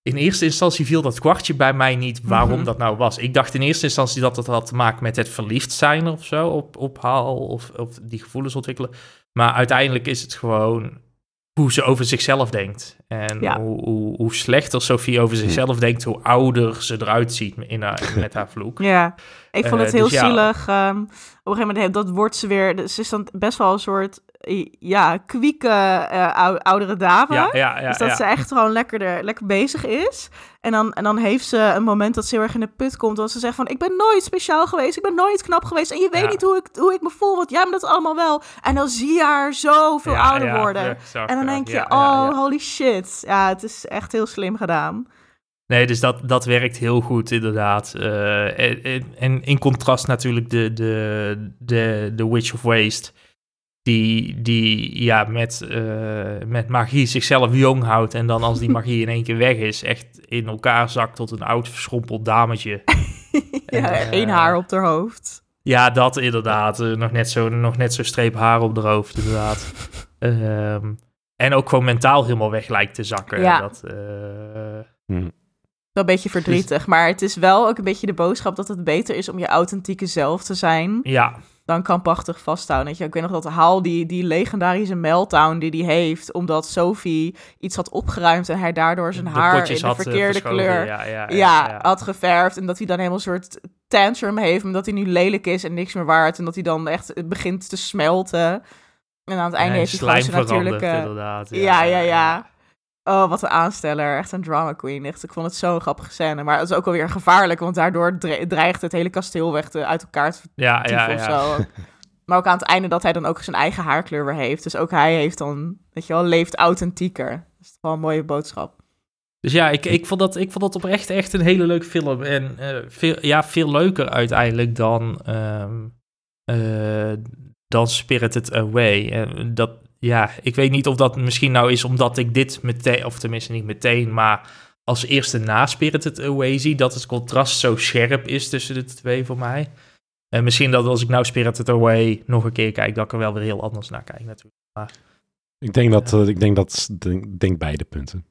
S3: in eerste instantie viel dat kwartje bij mij niet waarom mhm. dat nou was. Ik dacht in eerste instantie dat het had te maken met het verliefd zijn of zo op, op Haal of, of die gevoelens ontwikkelen. Maar uiteindelijk is het gewoon hoe ze over zichzelf denkt. En hoe, hoe, hoe, slechter Sophie over zichzelf denkt, hoe ouder ze eruit ziet in haar, met haar vloek.
S2: Ja, ik vond het uh, heel dus zielig. Ja. Um, op een gegeven moment, dat wordt ze weer... Ze is dan best wel een soort ja, kwieke uh, oudere dame. Ja, ja, ja, dus dat ze echt gewoon lekker, er, lekker bezig is. En dan, en dan heeft ze een moment dat ze heel erg in de put komt. Dat ze zegt van, ik ben nooit speciaal geweest. Ik ben nooit knap geweest. En je weet niet hoe ik, hoe ik me voel. Want jij me dat allemaal wel. En dan zie je haar zoveel ouder worden. en dan denk je, oh, holy shit. Ja, het is echt heel slim gedaan.
S3: Nee, dus dat, dat werkt heel goed, inderdaad. Uh, en, en, in contrast natuurlijk de, de, de, de Witch of Waste die, die ja, met, uh, met magie zichzelf jong houdt. En dan als die magie in één keer weg is, echt in elkaar zakt tot een oud verschrompeld dametje. [LAUGHS]
S2: ja, en, één haar op haar hoofd.
S3: Ja, dat inderdaad. Uh, nog, net zo, nog net zo streep haar op de hoofd, inderdaad. um, en ook gewoon mentaal helemaal weg lijkt te zakken. Ja. Dat, uh,
S2: hmm. Wel een beetje verdrietig, maar het is wel ook een beetje de boodschap dat het beter is om je authentieke zelf te zijn.
S3: Ja,
S2: dan krampachtig vasthouden. Weet je, ik weet nog dat Haal die, die legendarische meltdown die hij heeft, omdat Sophie iets had opgeruimd en hij daardoor zijn haar in de eh, verkeerde kleur ja, ja, ja, had geverfd. En dat hij dan helemaal een soort tantrum heeft, omdat hij nu lelijk is en niks meer waard. En dat hij dan echt begint te smelten. En aan het einde heeft hij gewoon natuurlijk... Uh, ja, ja, ja. Oh, wat een aansteller. Echt een drama queen. Echt, ik vond het zo'n grappige scène. Maar het is ook alweer gevaarlijk, want daardoor dreigt het hele kasteel weg te, uit elkaar te ja, ja, of ja. zo. [LAUGHS] Maar ook aan het einde dat hij dan ook zijn eigen haarkleur weer heeft. Dus ook hij heeft dan, weet je wel, leeft authentieker. Dat is wel een mooie boodschap.
S3: Dus ja, ik, ik, vond dat, ik vond dat oprecht echt een hele leuke film. En eh, veel, ja, veel leuker uiteindelijk dan, ehm, eh, dan Spirited Away. En dat, ja, ik weet niet of dat misschien nou is omdat ik dit meteen, of tenminste niet meteen, maar als eerste na Spirited Away zie, dat het contrast zo scherp is tussen de twee voor mij. En misschien dat als ik nou Spirited Away nog een keer kijk, dat ik er wel weer heel anders naar kijk natuurlijk. Maar,
S1: Ik denk dat, eh, ik denk dat, denk, denk beide punten.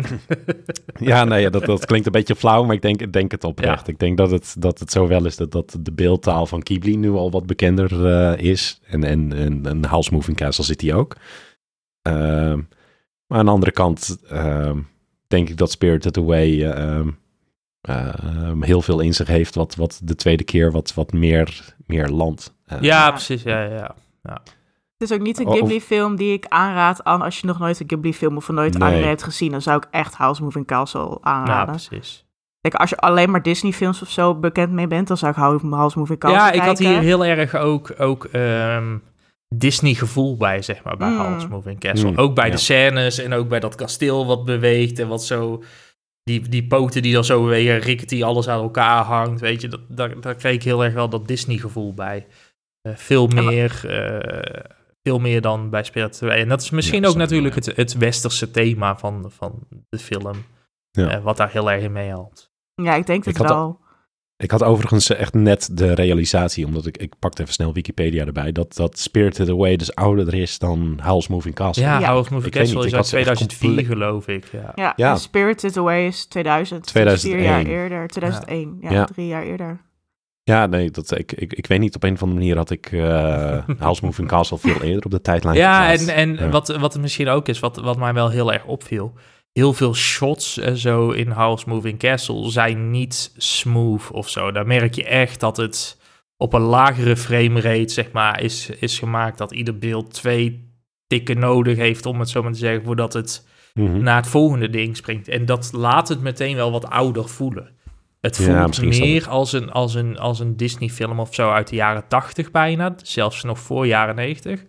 S1: [LAUGHS] Ja, nee, dat, dat klinkt een beetje flauw, maar ik denk, ik denk het oprecht. Ik denk dat het, dat het zo wel is dat, dat de beeldtaal van Ghibli nu al wat bekender eh, is. En, en, en, en House Moving Castle zit die ook. Ehm, maar aan de andere kant ehm, denk ik dat Spirited Away ehm, heel veel in zich heeft, wat, wat de tweede keer wat, wat meer, meer land. Eh,
S3: ja, precies. Ja, ja.
S2: Het is ook niet een
S1: Of-
S2: Ghibli-film die ik aanraad aan als je nog nooit een Ghibli-film of nooit
S1: Nee.
S2: anime hebt gezien. Dan zou ik echt House Moving Castle
S3: ja,
S2: aanraden.
S3: precies.
S2: Kijk, als je alleen maar Disney-films of zo bekend mee bent, dan zou ik House Moving Castle
S3: Ja, ik
S2: kijken.
S3: had hier heel erg ook, ook ehm, Disney-gevoel bij, zeg maar, bij
S2: Mm.
S3: House Moving Castle.
S1: Mm,
S3: ook bij
S1: ja.
S3: de scènes en ook bij dat kasteel wat beweegt en wat zo... Die, die poten die dan zo bewegen, Rickety, alles aan elkaar hangt, weet je. Dat, daar, daar kreeg ik heel erg wel dat Disney-gevoel bij. Eh, veel
S2: Ja, maar-
S3: meer... eh, veel meer dan bij Spirit Away. En dat is misschien
S1: Ja,
S3: ook natuurlijk het, het westerse thema van, van de film.
S1: Ja.
S3: eh, wat daar heel erg in meehelpt.
S2: Ja, ik denk het
S1: Ik had
S2: wel.
S1: Ik had overigens echt net de realisatie, omdat ik, ik pakte even snel Wikipedia erbij, dat, dat Spirited Away dus ouder is dan House Moving Castle.
S3: Ja,
S2: Ja.
S3: House Moving
S1: Ik weet
S3: Castle
S1: niet,
S3: is
S1: ik
S3: uit
S1: had ze echt
S3: 2004
S1: compleet-
S3: geloof ik. Ja.
S2: Ja,
S1: Ja.
S2: Spirited Away is 2000.
S1: 2001.
S2: Vier jaar eerder. 2001. Ja,
S1: Ja.
S2: drie jaar eerder.
S1: Ja, nee, dat, ik, ik, ik weet niet, op een of andere manier had ik eh, [LAUGHS] House Moving Castle veel eerder op de tijdlijn
S3: Ja,
S1: geplaatst.
S3: en, en
S1: Ja.
S3: Wat, wat er misschien ook is, wat, wat mij wel heel erg opviel. Heel veel shots en zo in House Moving Castle zijn niet smooth of zo. Daar merk je echt dat het op een lagere framerate, zeg maar, is, is gemaakt. Dat ieder beeld twee tikken nodig heeft, om het zo maar te zeggen, voordat het
S1: Mhm.
S3: naar het volgende ding springt. En dat laat het meteen wel wat ouder voelen. Het voelt meer als een, als een, als een Disney-film of zo uit de jaren 80 bijna, zelfs nog voor jaren 90,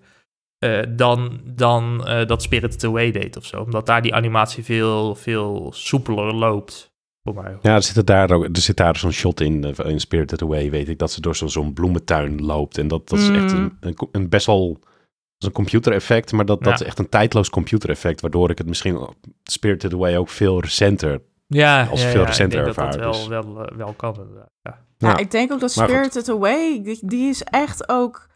S3: eh, dan, dan eh, dat Spirited Away deed of zo. Omdat daar die animatie veel, veel soepeler loopt. Voor mij.
S1: Ja, er zit, daar ook, er zit daar zo'n shot in, eh, in Spirited Away, weet ik, dat ze door zo'n zo'n bloementuin loopt. En dat, dat is echt
S2: Mm.
S1: een, een, co- een best wel dat is een computereffect, maar dat, dat
S3: Ja.
S1: is echt een tijdloos computereffect, waardoor ik het misschien Spirited Away ook veel recenter
S3: Ja,
S1: Als
S3: ja,
S1: veel
S3: ja,
S1: recenter
S3: ik denk dat dat
S1: dus.
S3: wel, wel, eh, wel kan. Ja.
S2: Ja,
S1: Ja.
S2: ik denk ook dat. Spirited Away, die, die is echt ook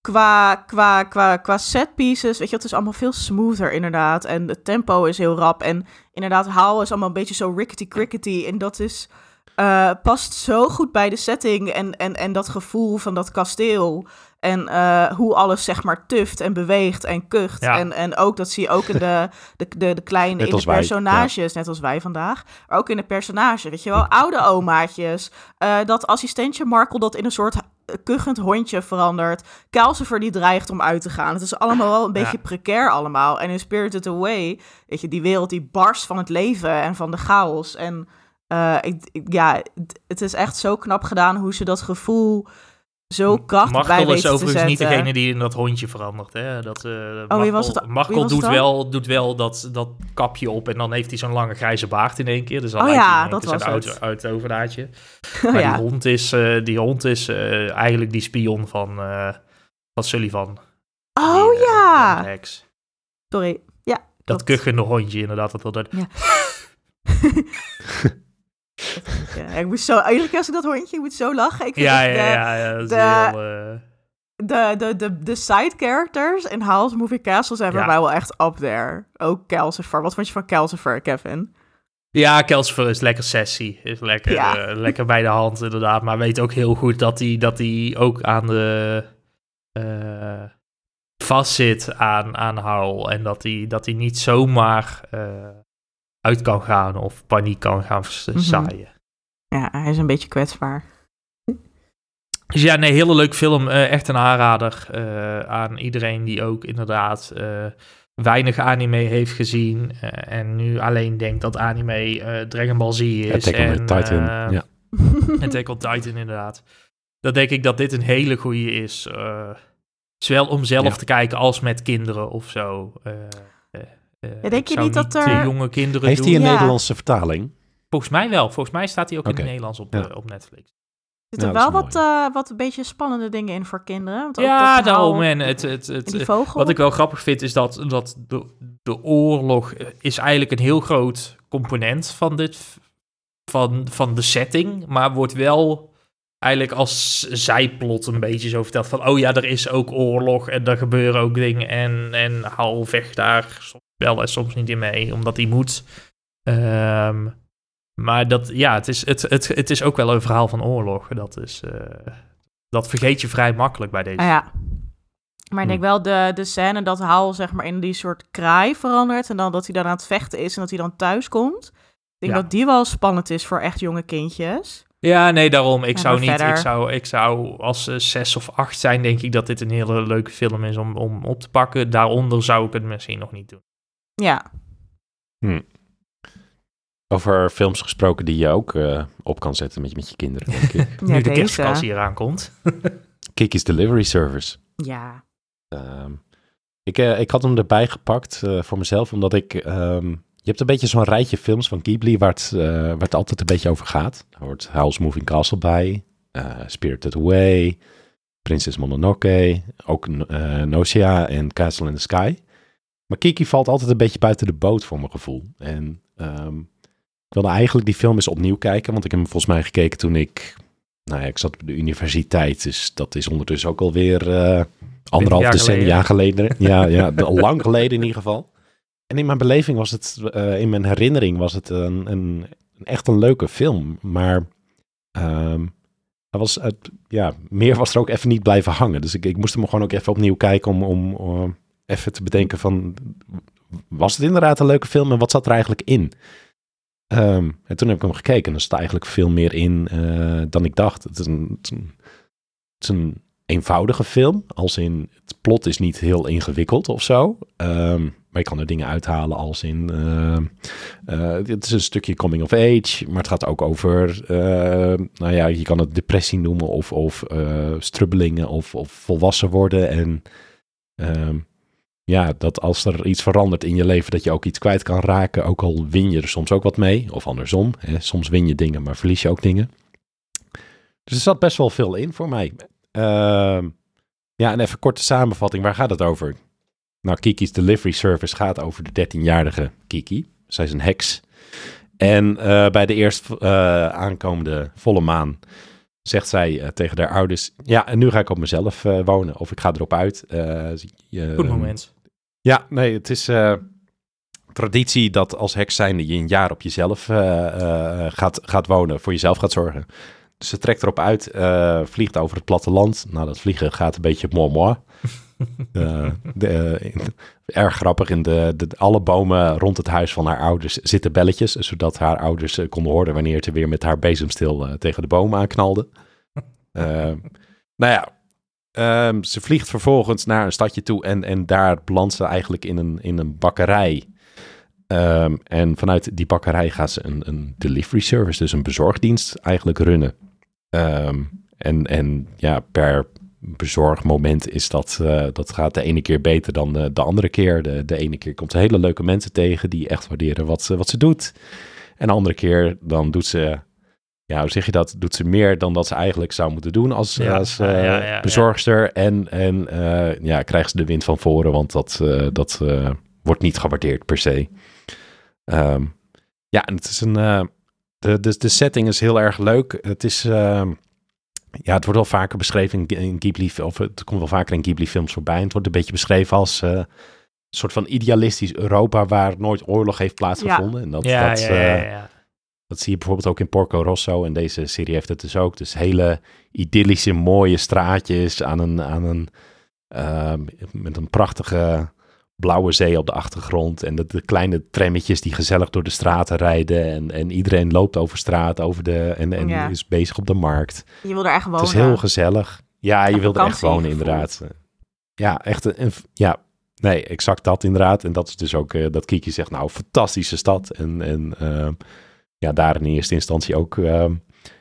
S2: qua, qua, qua, qua set pieces, weet je, het is allemaal veel smoother inderdaad. En het tempo is heel rap. En inderdaad, Howl is allemaal een beetje zo rickety crickety. En dat is, eh, past zo goed bij de setting en, en, en dat gevoel van dat kasteel. En eh, hoe alles zeg maar tuft en beweegt en kucht.
S3: Ja.
S2: En, en ook, dat zie je ook in de, [LAUGHS] de, de, de kleine
S1: Net
S2: in
S1: als
S2: de
S1: wij,
S2: personages, net als wij vandaag. Maar ook in de personages, weet je wel. Oude omaatjes. eh, dat assistentje Markel dat in een soort eh, kuchend hondje verandert. Calcifer die dreigt om uit te gaan. Het is allemaal wel een beetje
S3: Ja.
S2: precair allemaal. En in Spirited Away, weet je, die wereld die barst van het leven en van de chaos. En eh, ik, ik- ja, het is echt zo knap gedaan hoe ze dat gevoel zo krachtig bij
S3: Markel
S2: weten
S3: is overigens niet degene die in dat hondje verandert. Hè? Dat, eh Markel,
S2: Oh, was het- was
S3: doet, wel, doet wel dat, dat kapje op en dan heeft hij zo'n lange grijze baard in één keer. Dus dan
S2: Oh ja, dat was het.
S3: oud overdaadje.
S2: Oh, [LAUGHS]
S3: Maar
S2: ja.
S3: die hond is, eh, die hond is eh, eigenlijk die spion van, eh, van Sullivan.
S2: Oh
S3: Die, eh,
S2: ja! Sorry. Ja.
S3: Dat
S2: klopt.
S3: kuchende hondje inderdaad. Wat dat
S2: Ja, [LAUGHS] [LAUGHS] ik moest zo, iedere keer als ik dat hondje, ik moet zo lachen. Ik vind
S3: ja, ja,
S2: de,
S3: ja, ja, dat is
S2: de-
S3: heel... eh,
S2: de, de, de, de side characters in House Moving Castle zijn
S3: Ja.
S2: mij wel echt up there. Ook Calcifer. Wat vond je van Calcifer, Kevin?
S3: Ja, Kelsifer is lekker sessie. Is lekker,
S2: Ja.
S3: eh, lekker bij de hand, inderdaad. Maar weet ook heel goed dat hij, dat hij ook aan de. eh vastzit aan, aan Howl. En dat hij, dat hij niet zomaar uit kan gaan of paniek kan gaan vers-
S2: Mhm.
S3: zaaien.
S2: Ja, hij is een beetje kwetsbaar.
S3: Dus ja, nee, hele leuke film. eh, echt een aanrader eh, aan iedereen die ook inderdaad eh, weinig anime heeft gezien. eh, en nu alleen denkt dat anime eh Dragon Ball Z is.
S1: Attack on
S3: en,
S1: Titan. ja. [LAUGHS]
S3: Attack on Titan, inderdaad. Dan denk ik dat dit een hele goede is. eh, zowel om zelf
S1: Ja.
S3: te kijken als met kinderen of zo. Eh,
S2: Ja, denk je niet dat
S3: te
S2: er-
S3: jonge kinderen
S1: Heeft hij een
S2: Ja.
S1: Nederlandse vertaling?
S3: Volgens mij wel. Volgens mij staat hij ook in het Nederlands op,
S1: Ja.
S3: eh, op Netflix.
S2: Er zitten wel wat, eh, wat een beetje spannende dingen in voor kinderen. Want ook
S3: Ja,
S2: dat
S3: daarom. En het, het,
S2: en
S3: het,
S2: die vogel.
S3: wat ik wel grappig vind is dat, dat de, de oorlog is eigenlijk een heel groot component van, dit, van, van de setting. Maar wordt wel eigenlijk als zijplot een beetje zo verteld van... oh ja, er is ook oorlog en er gebeuren ook dingen. En, en Hal vecht daar soms wel en soms niet in mee, omdat hij moet. Ehm, maar dat, ja, het is, het, het, het is ook wel een verhaal van oorlog. Dat, is, eh, dat vergeet je vrij makkelijk bij deze.
S2: Ah, ja. Maar ik denk
S1: Hm.
S2: wel de, de scène dat Hal zeg maar in die soort kraai verandert... en dan dat hij dan aan het vechten is en dat hij dan thuis komt. Ik denk
S3: Ja.
S2: dat die wel spannend is voor echt jonge kindjes.
S3: Ja, nee, daarom. Ik zou niet. Ik zou, ik zou als ze zes of acht zijn, denk ik dat dit een hele leuke film is om, om op te pakken. Daaronder zou ik het misschien nog niet doen.
S2: Ja,
S1: Over films gesproken die je ook eh, op kan zetten met, je- met je kinderen, denk ik.
S2: ja [LAUGHS]
S3: nu de kerstvakantie hier aankomt. [LAUGHS]
S1: Kiki's Delivery Service.
S2: Ja,
S1: Ehm, ik, eh, ik had hem erbij gepakt eh, voor mezelf, omdat ik... ehm, je hebt een beetje zo'n rijtje films van Ghibli waar het, eh, waar het altijd een beetje over gaat. Er hoort Howl's Moving Castle bij, eh, Spirited Away, Princess Mononoke, ook eh Nausea en Castle in the Sky. Maar Kiki valt altijd een beetje buiten de boot voor mijn gevoel. En ehm, ik wilde eigenlijk die film eens opnieuw kijken, want ik heb hem volgens mij gekeken toen ik... Nou ja, ik zat op de universiteit, dus dat is ondertussen ook alweer eh anderhalf
S3: jaar
S1: decennia geleden. [LAUGHS] Ja, ja, lang geleden in ieder geval. En in mijn beleving was het, eh, in mijn herinnering was het een, een, een echt een leuke film. Maar ehm, er was, het, ja, meer was er ook even niet blijven hangen. Dus ik, ik moest hem gewoon ook even opnieuw kijken om, om, om even te bedenken van... Was het inderdaad een leuke film en wat zat er eigenlijk in? Ehm, en toen heb ik hem gekeken en er zat eigenlijk veel meer in eh, dan ik dacht. Het is een, een, een eenvoudige film, als in het plot is niet heel ingewikkeld of zo. Ehm, maar je kan er dingen uithalen als in, eh, het is een stukje coming of age, maar het gaat ook over, nou ja, je kan het depressie noemen of, of eh, strubbelingen of, of volwassen worden. En ja, dat als er iets verandert in je leven, dat je ook iets kwijt kan raken, ook al win je er soms ook wat mee, of andersom. Hè? Soms win je dingen, maar verlies je ook dingen. Dus er zat best wel veel in voor mij. Ehm, ja, en even korte samenvatting, waar gaat het over? Nou, Kiki's Delivery Service gaat over de 13-jarige Kiki. Zij is een heks. En eh, bij de eerst eh, aankomende volle maan zegt zij eh, tegen haar ouders... Ja, en nu ga ik op mezelf wonen. Of ik ga erop uit.
S3: Goed moment.
S1: Ja, nee, het is eh, traditie dat als heks zijnde je een jaar op jezelf eh, eh, gaat, gaat wonen, voor jezelf gaat zorgen. Dus ze trekt erop uit, vliegt over het platteland. Nou, dat vliegen gaat een beetje [LAUGHS] eh, in- erg grappig, in de, de, alle bomen rond het huis van haar ouders zitten belletjes, zodat haar ouders konden horen wanneer ze weer met haar bezemstil tegen de bomen aanknalde. [LAUGHS] Nou ja, Ehm, ze vliegt vervolgens naar een stadje toe en, en daar belandt ze eigenlijk in een, in een bakkerij. Ehm, en vanuit die bakkerij gaat ze een, een delivery service, dus een bezorgdienst eigenlijk runnen. Ehm, en, en ja, per bezorgmoment is dat, eh, dat gaat de ene keer beter dan de, de andere keer. De, de ene keer komt ze hele leuke mensen tegen die echt waarderen wat ze, wat ze doet. En de andere keer dan doet ze ja, hoe zeg je dat? Doet ze meer dan dat ze eigenlijk zou moeten doen als,
S3: Ja,
S1: als
S3: ja,
S1: eh,
S3: ja,
S1: bezorgster. En, en eh, ja, krijgt ze de wind van voren, want dat, eh, dat wordt niet gewaardeerd per se. Ehm, ja, en het is een. de, de, de setting is heel erg leuk. Het is. ehm, ja, het wordt wel vaker beschreven in, Ghibli, of het komt wel vaker in Ghibli-films voorbij. En het wordt een beetje beschreven als een soort van idealistisch Europa waar nooit oorlog heeft plaatsgevonden. En dat,
S3: ja,
S1: dat,
S3: ja, ja.
S1: Dat zie je bijvoorbeeld ook in Porco Rosso. En deze serie heeft het dus ook. Dus hele idyllische, mooie straatjes aan een, aan een, ehm, met een prachtige blauwe zee op de achtergrond. En de, de kleine trammetjes die gezellig door de straten rijden. En, en iedereen loopt over straat over de, en, en
S2: Ja.
S1: is bezig op de markt.
S2: je wil er echt wonen.
S1: Het is heel gezellig. Ja, je wilt er echt wonen inderdaad. Ja, echt een, een- ja, nee, exact dat inderdaad. En dat is dus ook eh, dat Kiki zegt, nou, fantastische stad. En, en ehm, ja, daar in eerste instantie ook ehm,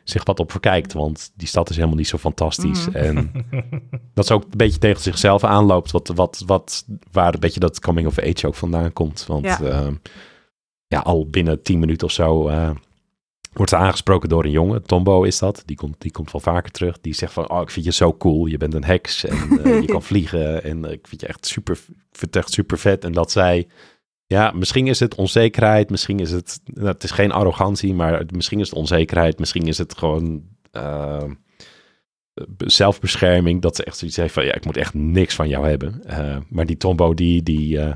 S1: zich wat op verkijkt. Want die stad is helemaal niet zo fantastisch.
S2: Mhm.
S1: En [LAUGHS] dat ze ook een beetje tegen zichzelf aanloopt. Wat, wat, wat, waar een beetje dat coming of age ook vandaan komt. Want
S2: Ja.
S1: ja, ja al binnen tien minuten of zo eh, wordt ze aangesproken door een jongen. Tombo is dat. Die komt, die komt wel vaker terug. Die zegt van, oh, ik vind je zo cool. Je bent een heks en eh, je kan [LAUGHS] vliegen. En eh, ik vind je echt super, ik vind het echt super vet. En dat zij... Ja, misschien is het onzekerheid, misschien is het... nou, het is geen arrogantie, maar misschien is het onzekerheid. Misschien is het gewoon eh, zelfbescherming. Dat ze echt zoiets heeft van, ja, ik moet echt niks van jou hebben. Eh, maar die Tombo, die... die eh,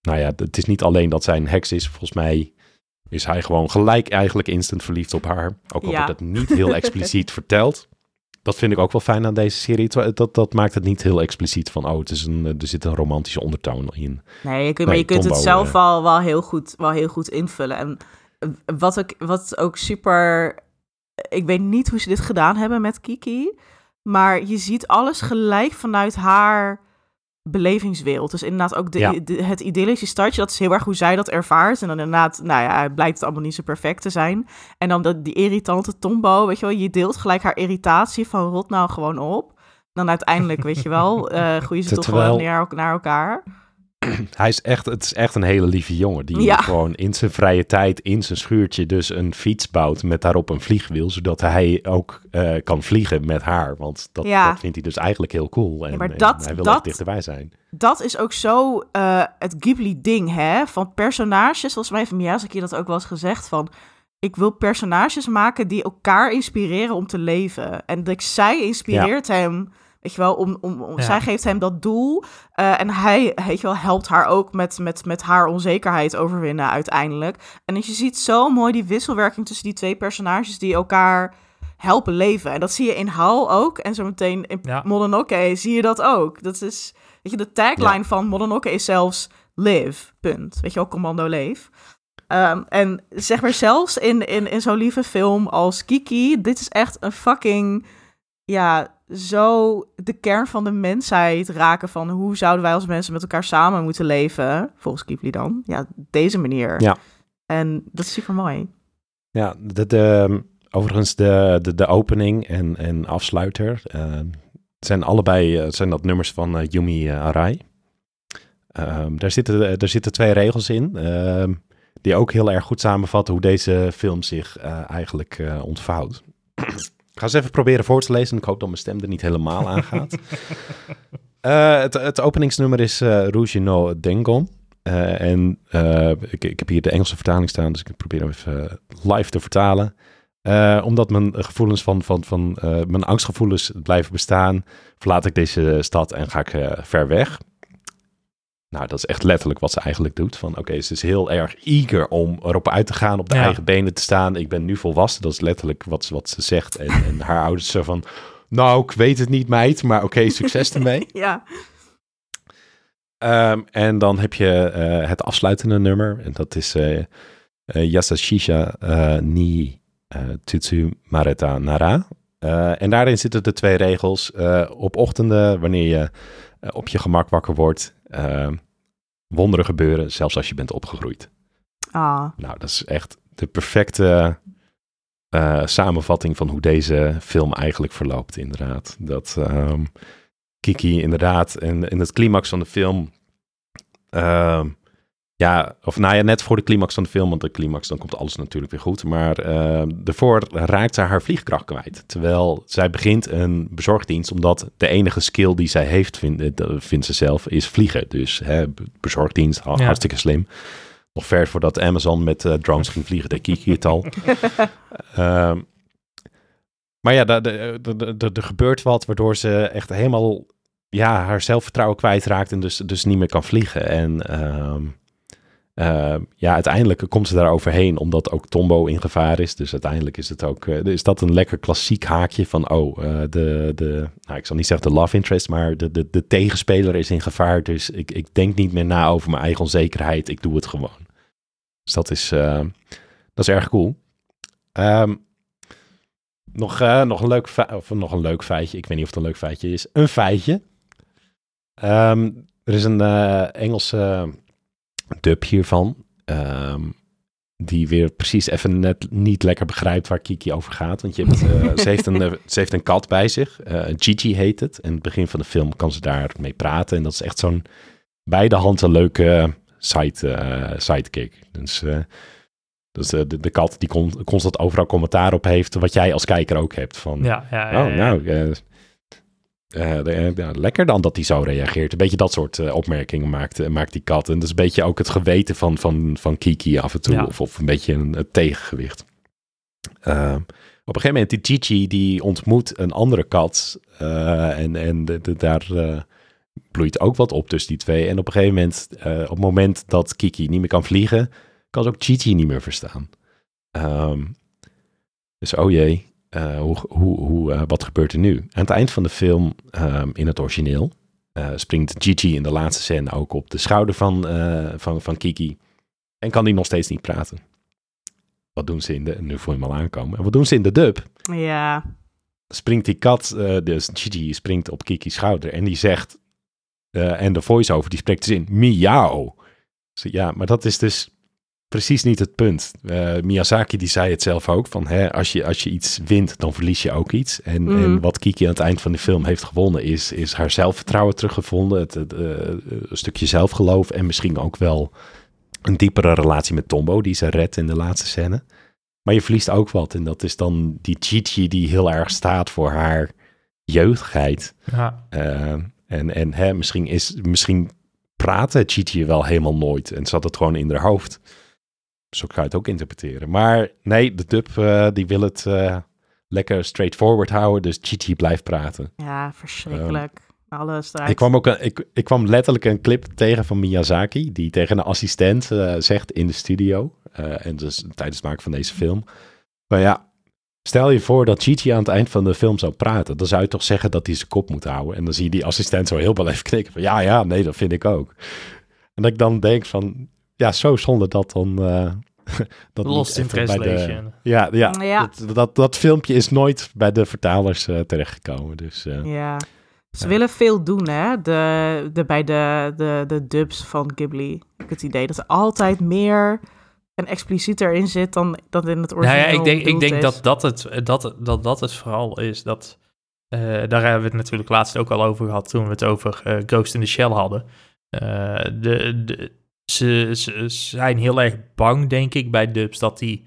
S1: nou ja, het is niet alleen dat zij een heks is. Volgens mij is hij gewoon gelijk eigenlijk instant verliefd op haar. Ook al
S2: Ja.
S1: wordt het niet heel [LAUGHS] expliciet verteld. Dat vind ik ook wel fijn aan deze serie. Dat, dat maakt het niet heel expliciet van, oh, het is een, er zit een romantische ondertoon in.
S2: Nee, je kunt, maar
S1: Nee,
S2: je kunt het zelf
S1: eh.
S2: wel, wel, heel goed, wel heel goed invullen. En eh, wat, ik, wat ook super... Ik weet niet hoe ze dit gedaan hebben met Kiki. Maar je ziet alles gelijk vanuit haar belevingswereld. Dus inderdaad ook de,
S1: Ja.
S2: de- het idyllische stadje. Dat is heel erg hoe zij dat ervaart. En dan inderdaad, nou ja, blijkt het allemaal niet zo perfect te zijn. En dan dat, die irritante Tombo, weet je wel. Je deelt gelijk haar irritatie van rot nou gewoon op. Dan uiteindelijk, weet je wel, [LAUGHS] eh groeien ze toch wel naar, naar elkaar. [CLEARS THROAT]
S1: Hij is echt, het is echt een hele lieve jongen. Die
S2: Ja.
S1: gewoon in zijn vrije tijd, in zijn schuurtje, dus een fiets bouwt met daarop een vliegwiel. Zodat hij ook eh, kan vliegen met haar. Want dat,
S2: Ja.
S1: dat vindt hij dus eigenlijk heel cool. En,
S2: maar
S1: en
S2: dat-
S1: hij wil
S2: dat-
S1: dichterbij zijn.
S2: dat is ook zo eh, het Ghibli-ding, hè? Van personages, volgens mij heeft Miyazaki dat ook wel eens gezegd, van... Ik wil personages maken die elkaar inspireren om te leven. En dat zij inspireert hem, weet je wel, om, om, om-
S3: Ja.
S2: zij geeft hem dat doel. eh, en hij, weet je wel, helpt haar ook met, met, met haar onzekerheid overwinnen uiteindelijk. En dus je ziet zo mooi die wisselwerking tussen die twee personages die elkaar helpen leven. En dat zie je in Hal ook. En zo meteen in
S3: Ja.
S2: Mononoke zie je dat ook. Dat is, weet je, de tagline van Mononoke is zelfs live, punt. Weet je wel, commando leef. Ehm, en zeg maar zelfs in, in, in zo'n lieve film als Kiki, dit is echt een fucking, ja, zo de kern van de mensheid raken van hoe zouden wij als mensen met elkaar samen moeten leven, volgens Ghibli dan. Ja, deze manier.
S1: Ja.
S2: En dat is super mooi.
S1: Ja, de, de, overigens de, de, de opening en, en afsluiter eh, zijn allebei eh, zijn dat nummers van eh, Yumi eh, Arai. Ehm, daar, zitten, daar zitten twee regels in ehm, die ook heel erg goed samenvatten hoe deze film zich eigenlijk ontvouwt. Ik ga eens even proberen voor te lezen. Ik hoop dat mijn stem er niet helemaal aan gaat. [LAUGHS] Eh, het, het openingsnummer is eh Rouge no Dengon. Eh, en ik, ik heb hier de Engelse vertaling staan, dus ik probeer hem even live te vertalen. Omdat mijn gevoelens van, van, van mijn angstgevoelens blijven bestaan, verlaat ik deze stad en ga ik ver weg. Nou, dat is echt letterlijk wat ze eigenlijk doet. Van oké, ze is heel erg eager om erop uit te gaan, op de
S3: Ja.
S1: eigen benen te staan. Ik ben nu volwassen, dat is letterlijk wat, ze- wat ze zegt. En, [LAUGHS] en haar ouders zo van, nou, ik weet het niet meid, maar oké, [LAUGHS] succes ermee.
S2: Ja,
S1: Ehm, en dan heb je eh, het afsluitende nummer. En dat is eh eh, Yasashisha eh, ni eh, Tutsu Mareta Nara. En daarin zitten de twee regels. op ochtenden, wanneer je op je gemak wakker wordt, eh, wonderen gebeuren, zelfs als je bent opgegroeid.
S2: ah,
S1: Nou, dat is echt de perfecte eh, samenvatting van hoe deze film eigenlijk verloopt, inderdaad. Dat ehm, Kiki inderdaad in, in het climax van de film... ehm, ja, of nou ja, net voor de climax van de film, want de climax, dan komt alles natuurlijk weer goed. Maar ehm daarvoor raakt ze haar vliegkracht kwijt. Terwijl zij begint een bezorgdienst, omdat de enige skill die zij heeft, vindt, eh, vindt ze zelf, is vliegen. Dus hè, be- bezorgdienst,
S3: Ja.
S1: hartstikke slim. Nog ver voordat Amazon met eh, drones ging vliegen, deed Kiki het al. [LAUGHS] Ehm, maar ja, de- de- de- de- er gebeurt wat waardoor ze echt helemaal ja, haar zelfvertrouwen kwijtraakt en dus, dus niet meer kan vliegen. En ehm, ehm, ja, uiteindelijk komt ze daar overheen omdat ook Tombo in gevaar is. Dus uiteindelijk is het ook, eh, is dat een lekker klassiek haakje van, oh, eh, de, de, nou, ik zal niet zeggen de love interest, maar de, de, de tegenspeler is in gevaar. Dus ik, ik denk niet meer na over mijn eigen onzekerheid. Ik doe het gewoon. Dus dat is, eh, dat is erg cool. Ehm, nog, eh, nog, een leuk of nog een leuk feitje. Ik weet niet of het een leuk feitje is. Een feitje. Ehm, er is een Engelse dub hiervan. Ehm, die weer precies even net niet lekker begrijpt waar Kiki over gaat. Want je hebt, uh, [LAUGHS] ze, heeft een, uh, ze heeft een kat bij zich. Uh, Gigi heet het. En in het begin van de film kan ze daarmee praten. En dat is echt zo'n beide handen leuke side, sidekick. Dus, dus de, de, kat die con constant overal commentaar op heeft. Wat jij als kijker ook hebt. Van,
S3: ja, ja, ja,
S1: oh, nou, uh, ja, lekker dan dat hij zo reageert. Een beetje dat soort uh, opmerkingen maakt, maakt die kat. En dat is een beetje ook het geweten van, van, van Kiki af en toe. Ja. Of, of een beetje een, een tegengewicht. Uh, op een gegeven moment, die Gigi die ontmoet een andere kat. en en de, de, daar bloeit ook wat op tussen die twee. En op een gegeven moment, op het moment dat Kiki niet meer kan vliegen, kan ze ook Gigi niet meer verstaan. Um, dus oh jee, uh, hoe, hoe, hoe, uh, wat gebeurt er nu? Aan het eind van de film, um, in het origineel, uh, springt Gigi in de laatste scène ook op de schouder van, van, van Kiki. En kan die nog steeds niet praten. Wat doen ze in de, nu voel je hem al aankomen. En wat doen ze in de dub?
S2: Ja.
S1: Springt die kat, dus Gigi springt op Kiki's schouder en die zegt, en de voice-over die spreekt dus in miauw. Dus ja, maar dat is dus precies niet het punt. Uh, Miyazaki die zei het zelf ook, van hè, als, je, als je iets wint, dan verlies je ook iets. En, mm. en wat Kiki aan het eind van de film heeft gewonnen, is, is haar zelfvertrouwen teruggevonden. Het, het uh, een stukje zelfgeloof en misschien ook wel een diepere relatie met Tombo, die ze redt in de laatste scène. Maar je verliest ook wat. En dat is dan die Gigi die heel erg staat voor haar jeugdigheid. Ja. Uh, en en hè, misschien, is, misschien praatte Gigi wel helemaal nooit. En zat het gewoon in haar hoofd. Zo kan je het ook interpreteren. Maar nee, de dub uh, die wil het uh, lekker straightforward houden. Dus Gigi blijft praten.
S2: Ja, verschrikkelijk. Um, Alles eruit.
S1: Ik kwam, ook een, ik, ik kwam letterlijk een clip tegen van Miyazaki. Die tegen een assistent uh, zegt in de studio. en dus tijdens het maken van deze film. Maar ja, stel je voor dat Gigi aan het eind van de film zou praten. Dan zou je toch zeggen dat hij zijn kop moet houden. En dan zie je die assistent zo heel wel even knikken. Van ja, ja, nee, dat vind ik ook. En dat ik dan denk van, ja, zo zonde dat dan... Uh, [LAUGHS]
S3: dat Lost in translation.
S1: De, ja, ja, ja. Dat, dat, dat, filmpje is nooit bij de vertalers uh, terechtgekomen. Dus, uh,
S2: ja. Ze ja. willen veel doen, hè? De, de, bij de, de, de dubs van Ghibli. Ik heb het idee dat er altijd meer en explicieter in zit dan, dan in het origineel.
S3: Nou ja, ik denk, ik denk dat, dat, het, dat, dat dat het vooral is. Dat, uh, daar hebben we het natuurlijk laatst ook al over gehad toen we het over uh, Ghost in the Shell hadden. Uh, de, de, ze, ze, zijn heel erg bang, denk ik, bij dubs dat die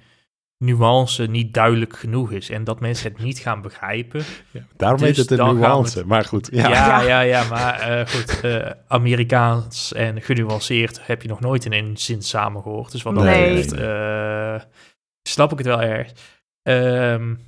S3: nuance niet duidelijk genoeg is en dat mensen het niet gaan begrijpen. [LAUGHS]
S1: Ja, daarom dus heet het een nuance, maar goed.
S3: Ja, ja, [LAUGHS] ja, ja maar uh, goed, uh, Amerikaans en genuanceerd heb je nog nooit in één zin samen gehoord. Dus wat dat
S2: nee.
S3: betreft uh, snap ik het wel erg. Um,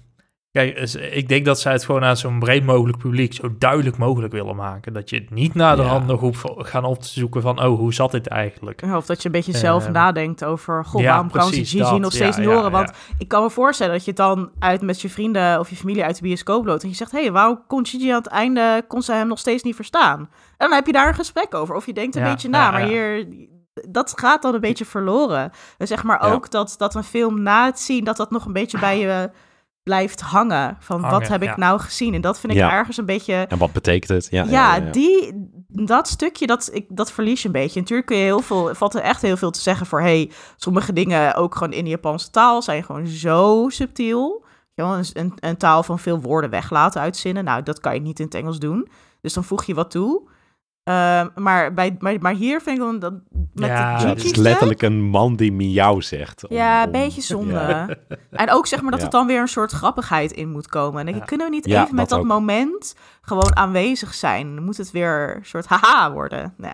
S3: Kijk, ik denk dat zij het gewoon aan zo'n breed mogelijk publiek zo duidelijk mogelijk willen maken. Dat je het niet naar de ja. hand nog hoeft gaan op te zoeken van, oh, hoe zat dit eigenlijk?
S2: Of dat je een beetje zelf uh, nadenkt over, goh, ja, waarom kan ze Gigi nog steeds niet horen? Want ik kan me voorstellen dat je het dan uit met je vrienden of je familie uit de bioscoop loopt en je zegt, hé, hey, waarom kon Gigi aan het einde, kon ze hem nog steeds niet verstaan? En dan heb je daar een gesprek over. Of je denkt een beetje na, maar hier dat gaat dan een beetje verloren. En zeg maar ook dat, dat een film na het zien, dat dat nog een beetje bij je blijft hangen. Van hangen, wat heb ja. ik nou gezien? En dat vind ik ja. ergens een beetje.
S1: En wat betekent het? Ja,
S2: ja, die, dat stukje, dat, ik, dat verlies je een beetje. Natuurlijk kun je heel veel, valt er echt heel veel te zeggen voor. Hey, sommige dingen, ook gewoon in de Japanse taal, zijn gewoon zo subtiel. Een, een, een taal van veel woorden weglaten uitzinnen. Nou, dat kan je niet in het Engels doen. Dus dan voeg je wat toe. Uh, maar, bij, maar, maar hier vind ik dan dat met
S1: ja, de het is letterlijk een man die miauw zegt.
S2: Om, ja, een beetje zonde. Ja. [LAUGHS] En ook zeg maar dat ja. er dan weer een soort grappigheid in moet komen. En ja. kunnen we niet even met dat, dat moment gewoon aanwezig zijn? Dan moet het weer een soort haha worden. Nee.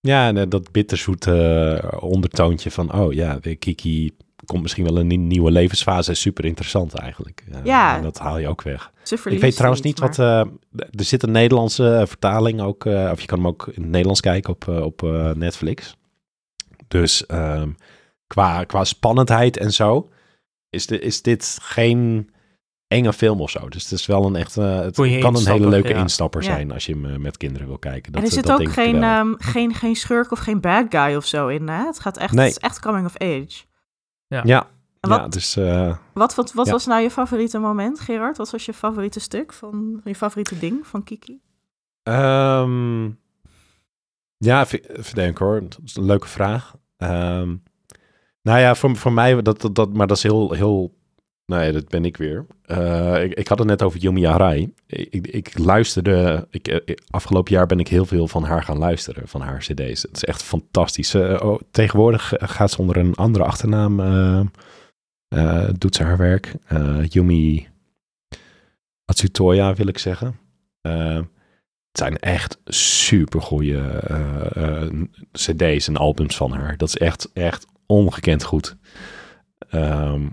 S1: Ja, en dat bitterzoete uh, ondertoontje van, oh ja, Kiki komt misschien wel een nieuwe levensfase. Super interessant eigenlijk. Uh,
S2: ja.
S1: En dat haal je ook weg. Ik weet trouwens niet maar... wat... Uh, er zit een Nederlandse vertaling ook... Uh, of je kan hem ook in het Nederlands kijken op, op Netflix. Dus um, qua, qua spannendheid en zo... Is, de, is dit geen enge film of zo. Dus het is wel een echt... het kan een hele leuke ja. instapper zijn... Ja. als je hem met kinderen wil kijken.
S2: Dat, en er zit ook geen, um, geen, geen schurk of geen bad guy of zo in. Hè? Het gaat echt... Nee. Het is echt coming of age.
S1: Ja. ja. Wat, ja, dus, uh,
S2: wat, wat, wat ja. was nou je favoriete moment, Gerard? Wat was je favoriete stuk van je favoriete ding van Kiki?
S1: Um, ja, even denken hoor. Dat is een leuke vraag. Um, Nou ja, voor, voor mij, dat, dat, dat, maar dat is heel, heel Nee, dat ben ik weer. Uh, ik, ik, had het net over Yumi Arai. Ik, ik, luisterde, ik, eh, afgelopen jaar ben ik heel veel van haar gaan luisteren, van haar cd's. Het is echt fantastisch. Uh, tegenwoordig gaat ze onder een andere achternaam, doet ze haar werk. Yumi Atsutoya wil ik zeggen. het zijn echt super goede cd's en albums van haar. Dat is echt, echt ongekend goed. Um,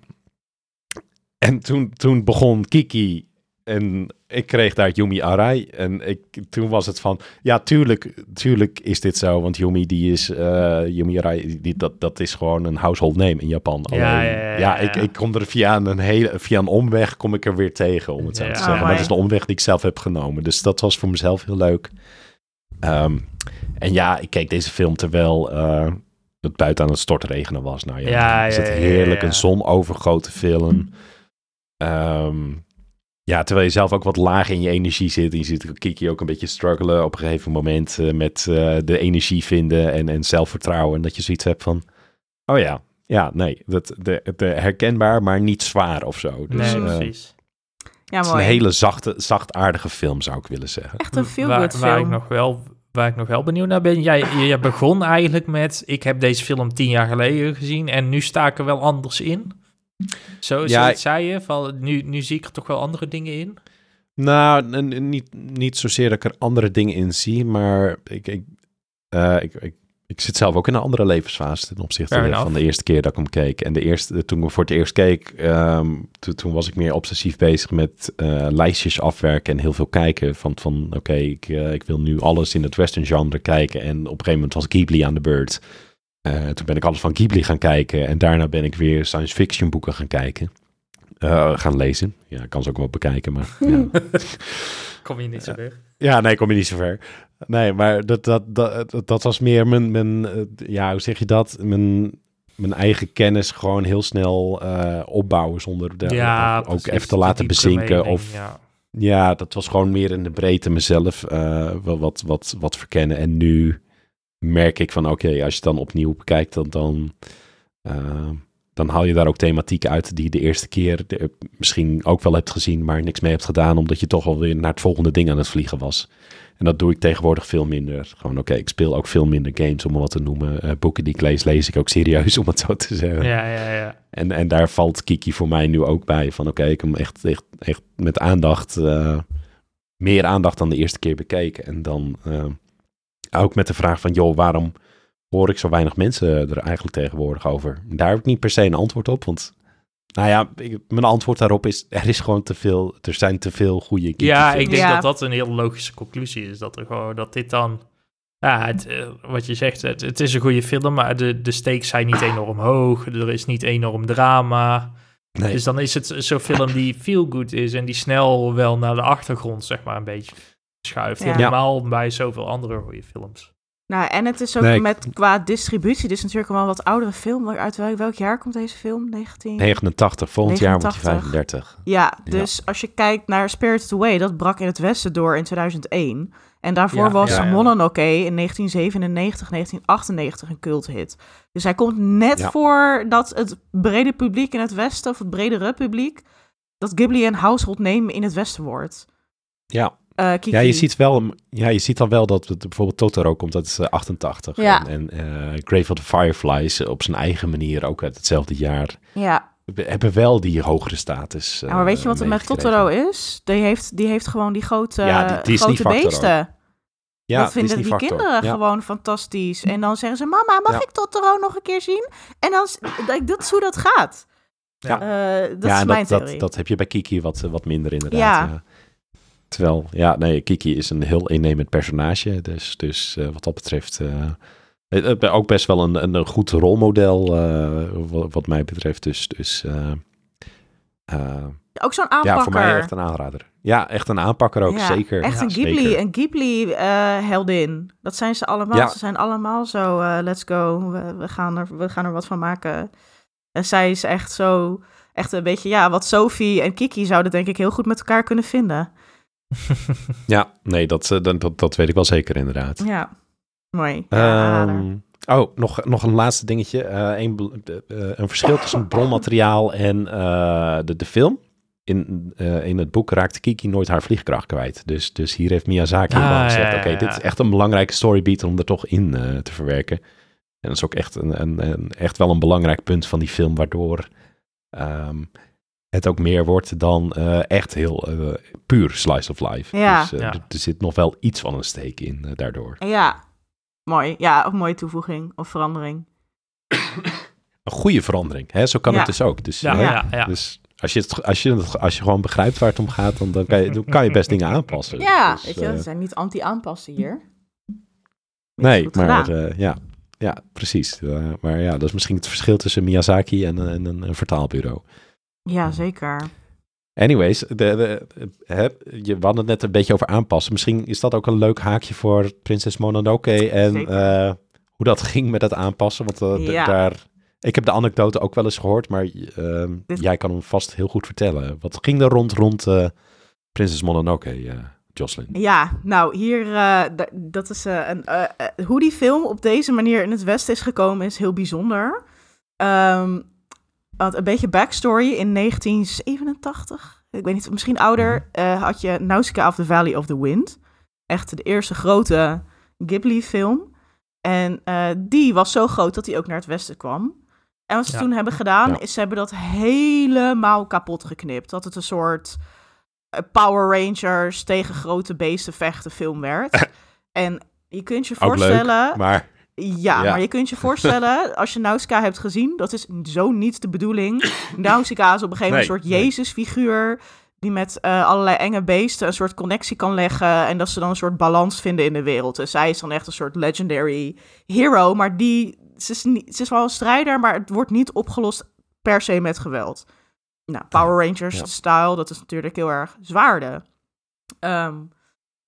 S1: en toen, toen begon Kiki en ik kreeg daar Yumi Arai. En ik, toen was het van, ja, tuurlijk, tuurlijk is dit zo. Want Yumi, die is, uh, Yumi Arai, die, dat, dat is gewoon een household name in Japan. Alleen, ja, ja, ja, ja, ik, ik kom er via een, hele, via een omweg, kom ik er weer tegen, om het zo te zeggen. dat is de omweg die ik zelf heb genomen. Dus dat was voor mezelf heel leuk. Um, en ja, ik keek deze film terwijl uh, het buiten aan het stortregenen was. Nou ja, is het heerlijk, een zonovergoten film. Um, ja, terwijl je zelf ook wat laag in je energie zit. En je ziet Kiki ook een beetje struggelen op een gegeven moment uh, met uh, de energie vinden en, en zelfvertrouwen. En dat je zoiets hebt van, oh ja, ja, nee, dat, de, de herkenbaar, maar niet zwaar of zo. Dus, nee, uh, precies. Ja, het is een hele zachte, zachtaardige film, zou ik willen zeggen.
S2: Echt een feel waar,
S3: film. Waar ik nog wel waar ik nog wel benieuwd naar ben. Jij je begon eigenlijk met: ik heb deze film tien jaar geleden gezien en nu sta ik er wel anders in. Zo, ja, zo zei je, van, nu, nu zie ik er toch wel andere dingen in?
S1: Nou, niet, niet zozeer dat ik er andere dingen in zie, maar ik, ik, uh, ik, ik, ik, zit zelf ook in een andere levensfase ten opzichte van de eerste keer dat ik hem keek. En de eerste, toen ik voor het eerst keek, um, toen was ik meer obsessief bezig met uh, lijstjes afwerken en heel veel kijken. Van, van oké, ik, uh, ik wil nu alles in het western genre kijken. En op een gegeven moment was Ghibli aan de beurt. Uh, toen ben ik alles van Ghibli gaan kijken. En daarna ben ik weer science fiction boeken gaan kijken. Uh, gaan lezen. Ja, ik kan ze ook wel bekijken, maar... [LAUGHS] Ja.
S3: kom je niet zo ver?
S1: ja, nee, kom je niet zo ver. Nee, maar dat, dat, dat, dat was meer mijn, mijn... Ja, hoe zeg je dat? Mijn, mijn eigen kennis gewoon heel snel uh, opbouwen zonder de, ja, ook, ook even te laten bezinken. Of, ja. ja. dat was gewoon meer in de breedte mezelf uh, wat, wat, wat verkennen. En nu merk ik van oké, als je het dan opnieuw bekijkt, dan, dan, uh, dan haal je daar ook thematiek uit die je de eerste keer misschien ook wel hebt gezien, maar niks mee hebt gedaan, omdat je toch alweer naar het volgende ding aan het vliegen was. En dat doe ik tegenwoordig veel minder. Gewoon oké, ik speel ook veel minder games, om maar wat te noemen. Uh, boeken die ik lees, lees ik ook serieus, [LAUGHS] om het zo te zeggen.
S3: Ja, ja, ja.
S1: En, en daar valt Kiki voor mij nu ook bij. Van oké, ik heb hem echt, echt, echt met aandacht, uh, meer aandacht dan de eerste keer bekeken. En dan ook met de vraag van, joh, waarom hoor ik zo weinig mensen er eigenlijk tegenwoordig over? Daar heb ik niet per se een antwoord op, want nou ja, mijn antwoord daarop is: er is gewoon te veel. Er zijn te veel goede
S3: Ja, ik denk dat dat een heel logische conclusie is. Dat er gewoon dat dit dan. Ja, het, eh, wat je zegt, het, het, is een goede film, maar de, de stakes zijn niet enorm hoog. Er is niet enorm drama. Nee. Dus dan is het zo'n film die feel good is en die snel wel naar de achtergrond, zeg maar, een beetje schuift. Ja. Helemaal bij zoveel andere goede films.
S2: Nou, en het is ook met qua distributie. Dit is natuurlijk een wat oudere film. Uit welk, welk jaar komt deze film? 19...
S1: 89. Volgend jaar wordt je 35.
S2: Ja, dus als je kijkt naar Spirited Away, dat brak in het Westen door in 2001. En daarvoor was ja, Mononoke in 1997, 1998 een culthit. Dus hij komt net voor dat het brede publiek in het Westen, of het bredere publiek, dat Ghibli een household name in het Westen wordt.
S1: Ja, uh, ja, je ziet, wel, ja, je ziet dan wel dat het, bijvoorbeeld Totoro komt, dat is 88. Ja. En, en uh, Grave of the Fireflies op zijn eigen manier ook uit hetzelfde jaar.
S2: Ja.
S1: We hebben wel die hogere status.
S2: Uh, maar weet je wat er met Totoro is? Die heeft, die heeft gewoon die grote, ja, die, grote beesten. Ja, dat vinden die kinderen gewoon fantastisch. En dan zeggen ze, mama, mag ik Totoro nog een keer zien? En dan, dat is hoe dat gaat. Ja, uh, dat is mijn
S1: dat, dat, dat, heb je bij Kiki wat, wat minder inderdaad. ja. Terwijl, ja, nee, Kiki is een heel innemend personage. Dus, dus uh, wat dat betreft uh, ook best wel een, een, goed rolmodel uh, wat, wat, mij betreft. Dus, dus
S2: ook zo'n aanpakker. Ja,
S1: voor mij echt een aanrader. Ja, echt een aanpakker ook, ja, zeker.
S2: Echt een Ghibli, een Ghibli heldin. Dat zijn ze allemaal. Ja. Ze zijn allemaal zo, let's go, we, we, gaan er, we gaan er wat van maken. En zij is echt zo, echt een beetje, ja, wat Sophie en Kiki zouden denk ik heel goed met elkaar kunnen vinden. [LAUGHS]
S1: ja, nee, dat, dat, dat, dat weet ik wel zeker inderdaad.
S2: Ja, mooi. Ja,
S1: um, Oh, nog, nog een laatste dingetje. Eh, een, eh, een verschil tussen bronmateriaal en eh, de, de film. In, eh, in het boek raakte Kiki nooit haar vliegkracht kwijt. Dus, dus hier heeft Miyazaki
S3: Ah,
S1: gewoon
S3: ja,
S1: gezegd...
S3: ja,
S1: oké, dit is echt een belangrijke storybeat om er toch in eh, te verwerken. En dat is ook echt, een, een, een- echt wel een belangrijk punt van die film... waardoor ehm, het ook meer wordt dan eh, echt heel eh, puur slice of life.
S2: Ja.
S1: Dus eh,
S3: Ja.
S1: er, zit nog wel iets van een steek in daardoor.
S2: Ja, mooi. Ja, ook een mooie toevoeging of verandering.
S1: Een goede verandering, hè? zo kan
S2: Ja.
S1: het dus ook. Dus,
S3: Ja,
S1: hè,
S3: ja, ja.
S1: Dus als je, het, als, je het, als je gewoon begrijpt waar het om gaat, dan, dan, kan, je, dan kan je best dingen aanpassen.
S2: Ja,
S1: Dus,
S2: weet je, we zijn niet anti-aanpassen hier.
S1: nee, maar eh, ja, ja, precies. Eh, maar ja, dat is misschien het verschil tussen Miyazaki en, en een, een vertaalbureau.
S2: Ja, zeker.
S1: Anyways, de, de, hè, je, we hadden het net een beetje over aanpassen. Misschien is dat ook een leuk haakje voor Prinses Mononoke en eh, hoe dat [LAUGHS] ging met het aanpassen. Want eh,
S2: Ja.
S1: daar, ik heb de anekdote ook wel eens gehoord, maar eh,
S2: Dit-
S1: jij kan hem vast heel goed vertellen. Wat ging er rond rond eh, Prinses Mononoke, Jocelyn?
S2: Ja, nou, hier, dat is een, hoe die film op deze manier in het Westen is gekomen, is heel bijzonder. Ehm, want een beetje backstory, in 1987, ik weet niet, misschien ouder, eh, had je Nausicaa of the Valley of the Wind. Echt de eerste grote Ghibli-film. En eh, die was zo groot dat hij ook naar het Westen kwam. En wat ze
S3: Ja.
S2: toen hebben gedaan,
S1: Ja.
S2: is ze hebben dat helemaal kapot geknipt. Dat het een soort eh, Power Rangers tegen grote beesten vechten film werd. [LAUGHS] en je kunt je
S1: Ook leuk,
S2: voorstellen...
S1: Maar
S2: Ja,
S1: Ja.
S2: maar je kunt je voorstellen, [LAUGHS] als je Nausicaa hebt gezien, dat is zo niet de bedoeling. Nausicaa is op een gegeven moment
S1: Nee,
S2: een soort. Jezusfiguur, die met eh, allerlei enge beesten een soort connectie kan leggen en dat ze dan een soort balans vinden in de wereld. Dus zij is dan echt een soort legendary hero, maar die, ze is, niet, ze is wel een strijder, maar het wordt niet opgelost per se met geweld. Nou, Power Rangers
S1: Ja.
S2: style, dat is natuurlijk heel erg zwaarde. Ehm,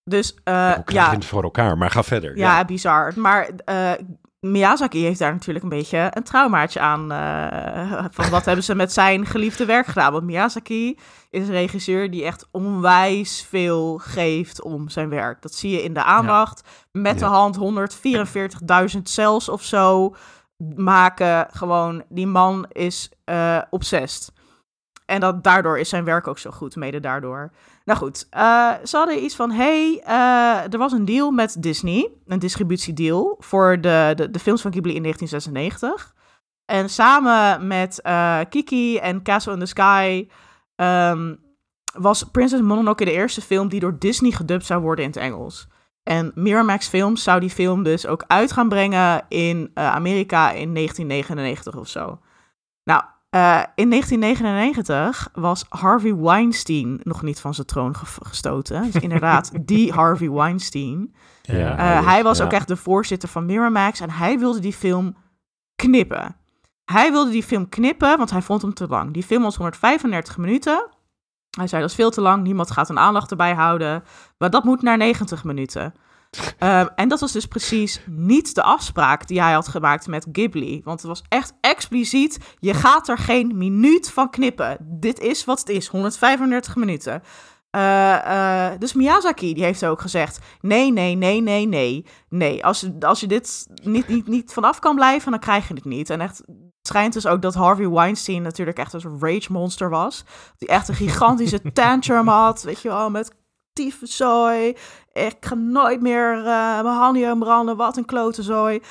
S2: dus eh, ja,
S1: het voor elkaar? Maar ga verder.
S2: ja, bizar. Maar eh, Miyazaki heeft daar natuurlijk een beetje een traumaatje aan. eh, van wat hebben ze met zijn geliefde werk gedaan? Want Miyazaki is een regisseur die echt onwijs veel geeft om zijn werk. Dat zie je in de aandacht. Met de hand 144.000 cells of zo maken. Gewoon, die man is obsessed. En dat, daardoor is zijn werk ook zo goed, mede daardoor. Nou goed, eh, ze hadden iets van: hey, eh, er was een deal met Disney, een distributiedeal voor de, de, de films van Ghibli in 1996. En samen met eh, Kiki en Castle in the Sky ehm, was Princess Mononoke de eerste film die door Disney gedubt zou worden in het Engels. En Miramax Films zou die film dus ook uit gaan brengen in Amerika in 1999 of zo. Nou, eh, in 1999 was Harvey Weinstein nog niet van zijn troon ge- gestoten. Dus inderdaad, [LAUGHS] die Harvey Weinstein.
S1: Ja.
S2: Eh,
S1: Hij is-
S2: hij was
S1: ja.
S2: ook echt de voorzitter van Miramax en hij wilde die film knippen. Hij wilde die film knippen, want hij vond hem te lang. Die film was 135 minuten. Hij zei dat is veel te lang, niemand gaat een aandacht erbij houden. Maar dat moet naar 90 minuten. Ehm, en dat was dus precies niet de afspraak die hij had gemaakt met Ghibli. Want het was echt expliciet, je gaat er geen minuut van knippen. Dit is wat het is, 135 minuten. Eh, eh, dus Miyazaki, die heeft ook gezegd, nee, nee, nee, nee, nee. Nee, als, als je dit niet, niet, niet vanaf kan blijven, dan krijg je het niet. En echt, het schijnt dus ook dat Harvey Weinstein natuurlijk echt een rage monster was. Die echt een gigantische tantrum had, weet je wel, met tyfuszooi. Ik ga nooit meer eh, mijn handen branden, wat een klote zooi.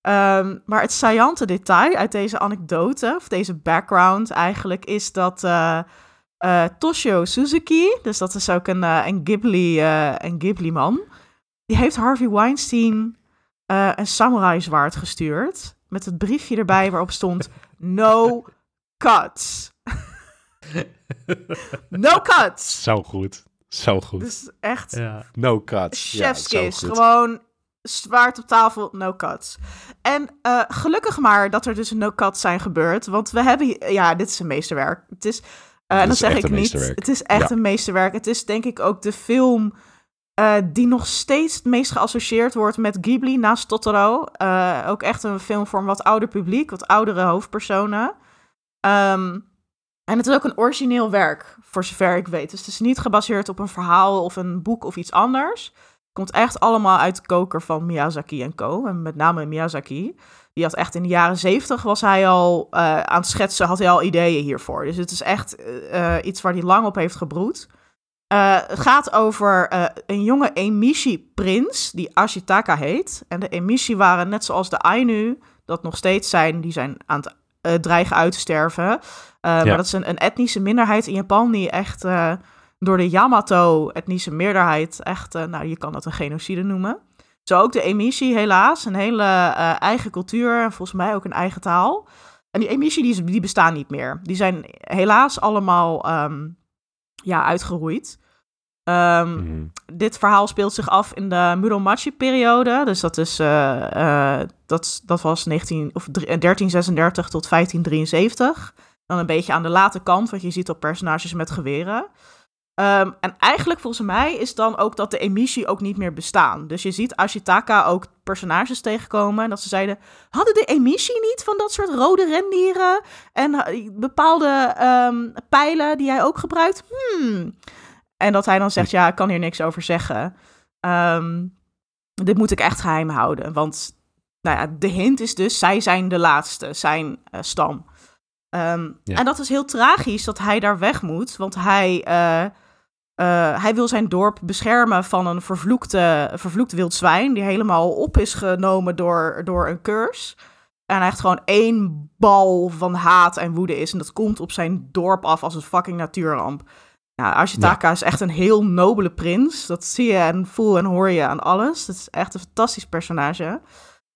S2: Ehm, maar het saillante detail uit deze anekdote, of deze background eigenlijk, is dat eh, eh, Toshio Suzuki, dus dat is ook een, een Ghibli, een Ghibli-man, die heeft Harvey Weinstein een samurai zwaard gestuurd. Met het briefje erbij waarop stond: No cuts. [LAUGHS] no cuts.
S1: Zo goed. Zo goed.
S2: Dus echt
S3: Ja.
S1: No cuts. Ja,
S2: chef's
S1: zo
S2: kiss.
S1: goed.
S2: Gewoon zwaard op tafel, no cuts. En eh, gelukkig maar dat er dus no cuts zijn gebeurd. Want we hebben... Ja, dit is een meesterwerk. Het is... eh, en dat zeg ik niet. Het is echt
S1: Ja.
S2: een meesterwerk. Het is denk ik ook de film... eh, die nog steeds het meest geassocieerd wordt met Ghibli naast Totoro. Eh, ook echt een film voor een wat ouder publiek, wat oudere hoofdpersonen. Ehm, en het is ook een origineel werk, voor zover ik weet. Dus het is niet gebaseerd op een verhaal of een boek of iets anders. Komt echt allemaal uit de koker van Miyazaki en co. En met name Miyazaki. Die had echt in de jaren zeventig was hij al uh, aan het schetsen, had hij al ideeën hiervoor. Dus het is echt uh, iets waar hij lang op heeft gebroed. Het gaat over een jonge Emishi-prins die Ashitaka heet. En de Emishi waren net zoals de Ainu, dat nog steeds zijn, die zijn aan het dreigen uit te sterven. Ja. Maar dat is een, een, etnische minderheid in Japan die echt door de Yamato-etnische meerderheid echt, nou je kan dat een genocide noemen. Zo ook de emissie, helaas. Een hele eigen cultuur en volgens mij ook een eigen taal. En die emissie die, die bestaan niet meer. Die zijn helaas allemaal um, ja, uitgeroeid. Um, mm. Dit verhaal speelt zich af in de Muromachi-periode. Dus dat, is, uh, uh, dat, dat was 19, of 1336 tot 1573. Dan een beetje aan de late kant, want je ziet al personages met geweren. Um, en eigenlijk volgens mij is dan ook dat de emissie ook niet meer bestaan. Dus je ziet Ashitaka ook personages tegenkomen en dat ze zeiden... hadden de emissie niet van dat soort rode rendieren en bepaalde um, pijlen die hij ook gebruikt? Hmm. En dat hij dan zegt, ja, ik kan hier niks over zeggen. Um, dit moet ik echt geheim houden, want nou ja, de hint is dus, zij zijn de laatste, zijn uh, stam. Um, ja. En dat is heel tragisch dat hij daar weg moet, want hij... Uh, uh, hij wil zijn dorp beschermen van een vervloekte, vervloekt wild zwijn. Die helemaal op is genomen door, door een curse. En hij echt gewoon één bal van haat en woede is. En dat komt op zijn dorp af als een fucking natuurramp. Nou, Ashitaka ja. is echt een heel nobele prins. Dat zie je en voel en hoor je aan alles. Dat is echt een fantastisch personage.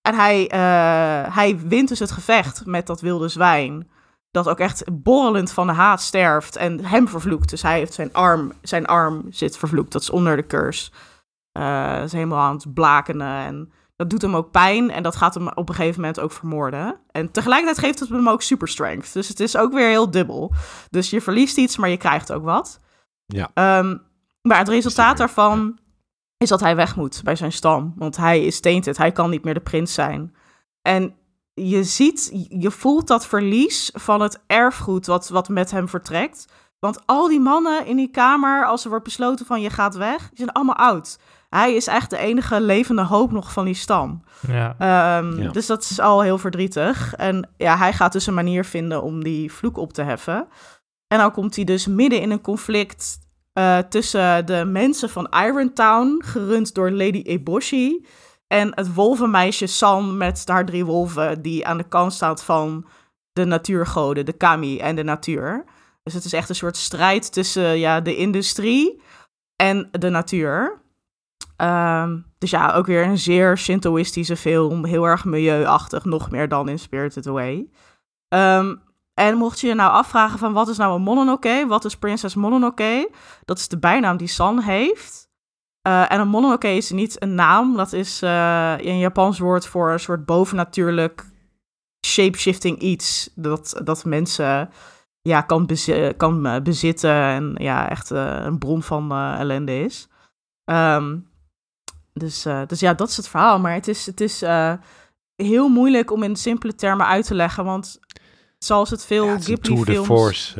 S2: En hij, uh, hij wint dus het gevecht met dat wilde zwijn dat ook echt borrelend van de haat sterft en hem vervloekt. Dus hij heeft zijn arm, zijn arm zit vervloekt. Dat is onder de curse. Uh, is helemaal aan het blakenen en dat doet hem ook pijn en dat gaat hem op een gegeven moment ook vermoorden. En tegelijkertijd geeft het hem ook super strength. Dus het is ook weer heel dubbel. Dus je verliest iets, maar je krijgt ook wat.
S1: Ja.
S2: Um, maar het resultaat daarvan is dat hij weg moet bij zijn stam. Want hij is tainted. Hij kan niet meer de prins zijn. En je ziet, je voelt dat verlies van het erfgoed wat, wat met hem vertrekt. Want al die mannen in die kamer, als er wordt besloten van je gaat weg, die zijn allemaal oud. Hij is echt de enige levende hoop nog van die stam.
S3: Ja.
S2: Um, ja. Dus dat is al heel verdrietig. En ja, hij gaat dus een manier vinden om die vloek op te heffen. En dan komt hij dus midden in een conflict uh, tussen de mensen van Irontown, gerund door Lady Eboshi en het wolvenmeisje San met haar drie wolven, die aan de kant staat van de natuurgoden, de kami en de natuur. Dus het is echt een soort strijd tussen ja, de industrie en de natuur. Um, dus ja, ook weer een zeer Shintoïstische film. Heel erg milieuachtig, nog meer dan in Spirited Away. Um, en mocht je je nou afvragen van wat is nou een Mononoke? Wat is Princess Mononoke? Dat is de bijnaam die San heeft. Uh, en een mononoke is niet een naam, dat is een Japans woord voor een soort bovennatuurlijk shapeshifting iets. Dat, dat mensen ja, kan, kan uh, bezitten en ja, echt een bron van ellende is. Um, dus, dus ja, dat is het verhaal. Maar het is, het is heel moeilijk om in simpele termen uit te leggen, want zoals het veel
S1: ja,
S2: Ghibli-films...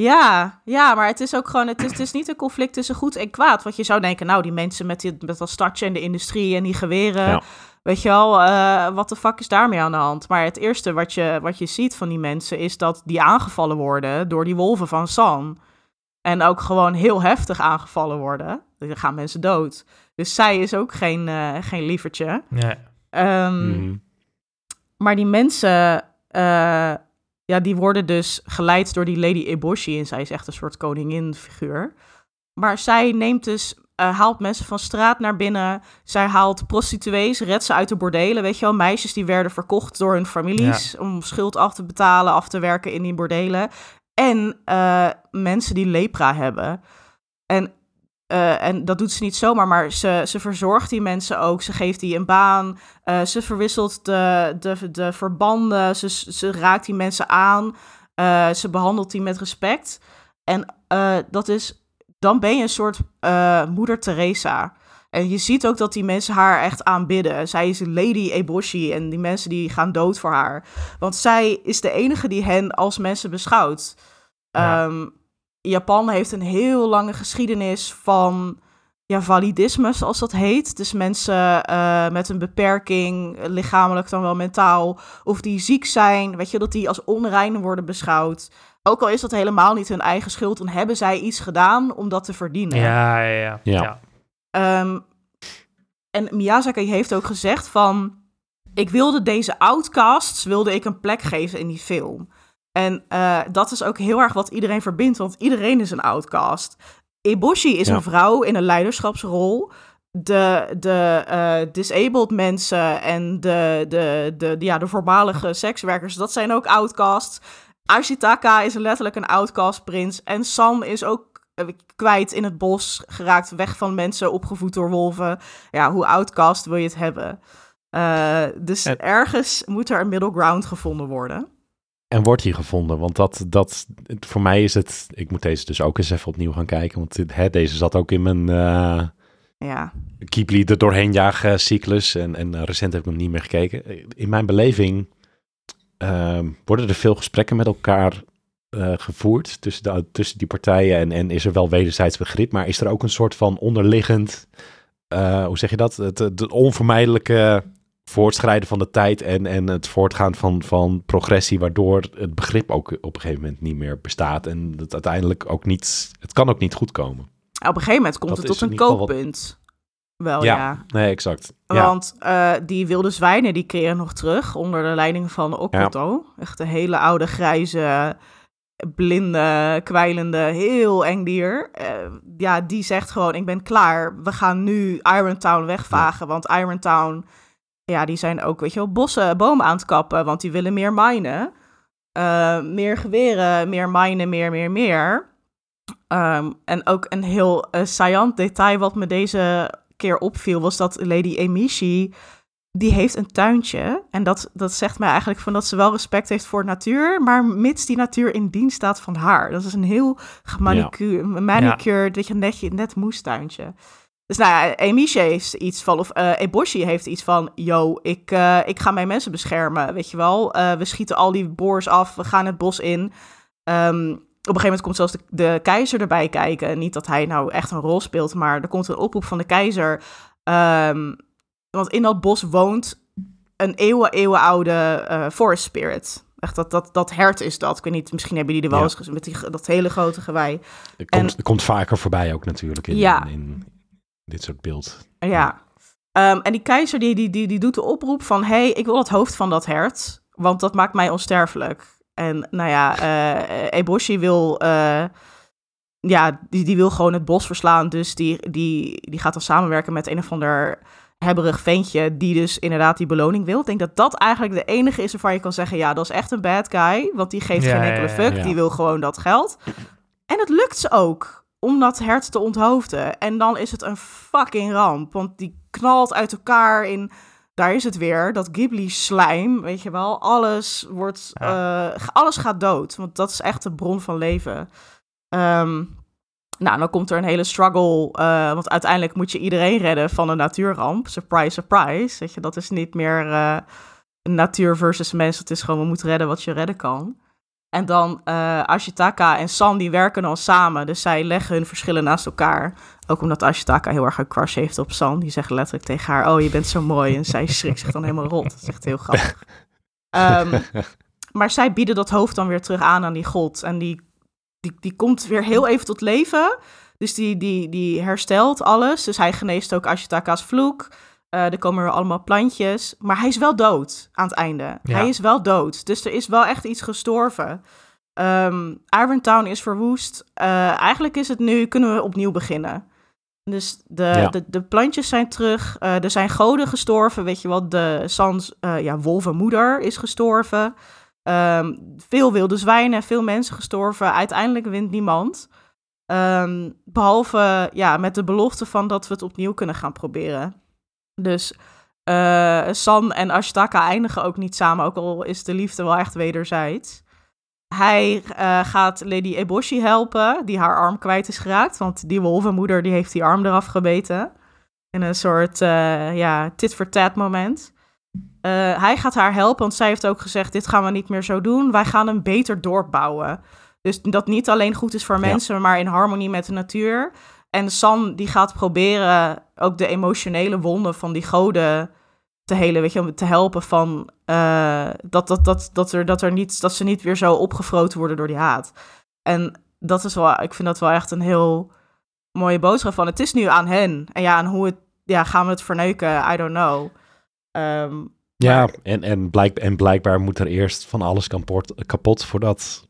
S2: Ja, ja, maar het is ook gewoon, het is, het is niet een conflict tussen goed en kwaad. Want je zou denken, nou, die mensen met, die, met dat startje in de industrie en die geweren, ja. weet je wel, uh, wat de fuck is daarmee aan de hand? Maar het eerste wat je, wat je ziet van die mensen is dat die aangevallen worden door die wolven van San. En ook gewoon heel heftig aangevallen worden. Er gaan mensen dood. Dus zij is ook geen, uh, geen lievertje.
S3: Nee.
S2: Um, mm. Maar die mensen... Uh, ja, die worden dus geleid door die Lady Eboshi. En zij is echt een soort koningin-figuur. Maar zij neemt dus, uh, haalt mensen van straat naar binnen. Zij haalt prostituees, redt ze uit de bordelen. Weet je wel, meisjes die werden verkocht door hun families. Ja. om schuld af te betalen, af te werken in die bordelen. En uh, mensen die lepra hebben. En uh, en dat doet ze niet zomaar, maar ze, ze verzorgt die mensen ook. Ze geeft die een baan. Uh, ze verwisselt de, de, de verbanden. Ze, ze raakt die mensen aan. Uh, ze behandelt die met respect. En dat is, dan ben je een soort moeder Teresa. En je ziet ook dat die mensen haar echt aanbidden. Zij is Lady Eboshi en die mensen die gaan dood voor haar. Want zij is de enige die hen als mensen beschouwt. Ja. Um, Japan heeft een heel lange geschiedenis van ja, validisme, zoals dat heet. Dus mensen eh, met een beperking, lichamelijk dan wel mentaal, of die ziek zijn, weet je, dat die als onrein worden beschouwd. Ook al is dat helemaal niet hun eigen schuld, dan hebben zij iets gedaan om dat te verdienen.
S3: Ja, ja, ja.
S1: Ja.
S3: ja.
S2: Ehm, en Miyazaki heeft ook gezegd van... Ik wilde deze outcasts wilde ik een plek geven in die film. En eh, dat is ook heel erg wat iedereen verbindt, want iedereen is een outcast. Eboshi is
S1: Ja.
S2: een vrouw in een leiderschapsrol. De, de eh, disabled mensen en de, de, de, ja, de voormalige [LAUGHS] sekswerkers, dat zijn ook outcasts. Ashitaka is letterlijk een outcast prins. En San is ook eh, kwijt in het bos, geraakt weg van mensen, opgevoed door wolven. Ja, hoe outcast wil je het hebben? Dus
S1: En-
S2: ergens moet er een middle ground gevonden worden.
S1: En wordt die gevonden? Want dat, dat, voor mij is het... Ik moet deze dus ook eens even opnieuw gaan kijken. Want dit- hè, deze zat ook in mijn eh
S2: Ja,
S1: Keeply er doorheen jagen cyclus. En, en eh, recent heb ik hem niet meer gekeken. In mijn beleving ehm, worden er veel gesprekken met elkaar eh, gevoerd tussen, de, tussen die partijen. En, en is er wel wederzijds begrip. Maar is er ook een soort van onderliggend... hoe zeg je dat? Het, het onvermijdelijke voortschrijden van de tijd en, en het voortgaan van, van progressie, waardoor het begrip ook op een gegeven moment niet meer bestaat. En het uiteindelijk ook niet, het kan ook niet goed komen.
S2: op een gegeven moment komt
S1: Dat
S2: het tot een
S1: wat-
S2: kookpunt. Wel ja.
S1: nee, exact. Ja,
S2: Want eh, die wilde zwijnen die keren nog terug onder de leiding van Okoto. Echt een hele oude, grijze, blinde, kwijlende, heel eng dier. Eh, ja, die zegt gewoon, ik ben klaar. We gaan nu Irontown wegvagen. Want Irontown, ja, die zijn ook, weet je wel, bossen, bomen aan het kappen. Want die willen meer minen. Eh, meer geweren, meer minen, meer, meer, meer. Ehm, en ook een heel eh saillant detail wat me deze keer opviel, was dat Lady Emishi, die heeft een tuintje. En dat, dat zegt mij eigenlijk van dat ze wel respect heeft voor natuur, maar mits die natuur in dienst staat van haar. Dat is een heel manicured, weet je, netje, net moestuintje. Dus nou ja, Emishi heeft iets van, of eh Eboshi heeft iets van, yo, ik, eh, ik ga mijn mensen beschermen, weet je wel. Eh, we schieten al die boors af, we gaan het bos in. Ehm, op een gegeven moment komt zelfs de, de keizer erbij kijken. Niet dat hij nou echt een rol speelt, maar er komt een oproep van de keizer. Ehm, want in dat bos woont een eeuwen, eeuwen oude eh, forest spirit. Echt, dat, dat, dat hert is dat. Ik weet niet, misschien hebben jullie er wel
S1: Ja.
S2: eens gezien met die, dat hele grote gewei.
S1: het komt,
S2: en-
S1: komt vaker voorbij ook natuurlijk in,
S2: Ja.
S1: in, in dit soort beeld.
S2: Ja. Ehm, en die keizer die, die, die, die doet de oproep van... hey, ik wil het hoofd van dat hert, want dat maakt mij onsterfelijk. En nou ja, eh Eboshi wil... eh, ja, die, die wil gewoon het bos verslaan. Dus die, die, die gaat dan samenwerken met een of ander hebberig ventje... die dus inderdaad die beloning wil. Ik denk dat dat eigenlijk de enige is waarvan je kan zeggen... ja, dat is echt een bad guy, want die geeft
S3: Ja,
S2: geen enkele
S3: ja,
S2: fuck.
S1: ja.
S2: Die wil gewoon dat geld. En het lukt ze ook om dat hert te onthoofden. En dan is het een fucking ramp. Want die knalt uit elkaar in... Daar is het weer, dat Ghibli-slijm, weet je wel. Alles wordt... eh, alles gaat dood, want dat is echt de bron van leven. Ehm, nou, dan komt er een hele struggle. eh, want uiteindelijk moet je iedereen redden van een natuurramp. Surprise, surprise. Weet je, dat is niet meer eh, natuur versus mens. Het is gewoon, we moeten redden wat je redden kan. En dan eh Ashitaka en San, die werken dan samen. Dus zij leggen hun verschillen naast elkaar. Ook omdat Ashitaka heel erg een crush heeft op San. Die zegt letterlijk tegen haar, oh, je bent zo mooi. En zij schrikt zich dan helemaal rot. Dat is echt heel grappig. [LAUGHS] Ehm, maar zij bieden dat hoofd dan weer terug aan aan die god. En die, die, die komt weer heel even tot leven. Dus die, die, die herstelt alles. Dus hij geneest ook Ashitaka's vloek. Eh, er komen weer allemaal plantjes. Maar hij is wel dood aan het einde.
S3: Ja.
S2: Hij is wel dood. Dus er is wel echt iets gestorven. Ehm Irontown is verwoest. Eh, eigenlijk is het nu, kunnen we opnieuw beginnen. Dus de,
S1: Ja.
S2: de, de plantjes zijn terug. Eh, er zijn goden gestorven. Weet je wat? De Sans, ja, wolvenmoeder is gestorven. Ehm, veel wilde zwijnen, veel mensen gestorven. Uiteindelijk wint niemand. Ehm, behalve ja, met de belofte van dat we het opnieuw kunnen gaan proberen. Dus eh, San en Ashtaka eindigen ook niet samen, ook al is de liefde wel echt wederzijds. Hij eh, gaat Lady Eboshi helpen, die haar arm kwijt is geraakt. Want die wolvenmoeder die heeft die arm eraf gebeten. In een soort eh, ja, tit-for-tat moment. Hij gaat haar helpen, want zij heeft ook gezegd... dit gaan we niet meer zo doen. Wij gaan een beter dorp bouwen. Dus dat niet alleen goed is voor
S1: Ja.
S2: mensen... maar in harmonie met de natuur. En San die gaat proberen ook de emotionele wonden van die goden te helen, weet je, om te helpen van uh, dat, dat, dat, dat, er, dat, er niet, dat ze niet weer zo opgefroten worden door die haat. En dat is wel, ik vind dat wel echt een heel mooie boodschap van. Het is nu aan hen. En ja, en hoe het, ja, gaan we het verneuken? I don't know. Um,
S1: ja, en, en, blijk, en blijkbaar moet er eerst van alles kapot, kapot voordat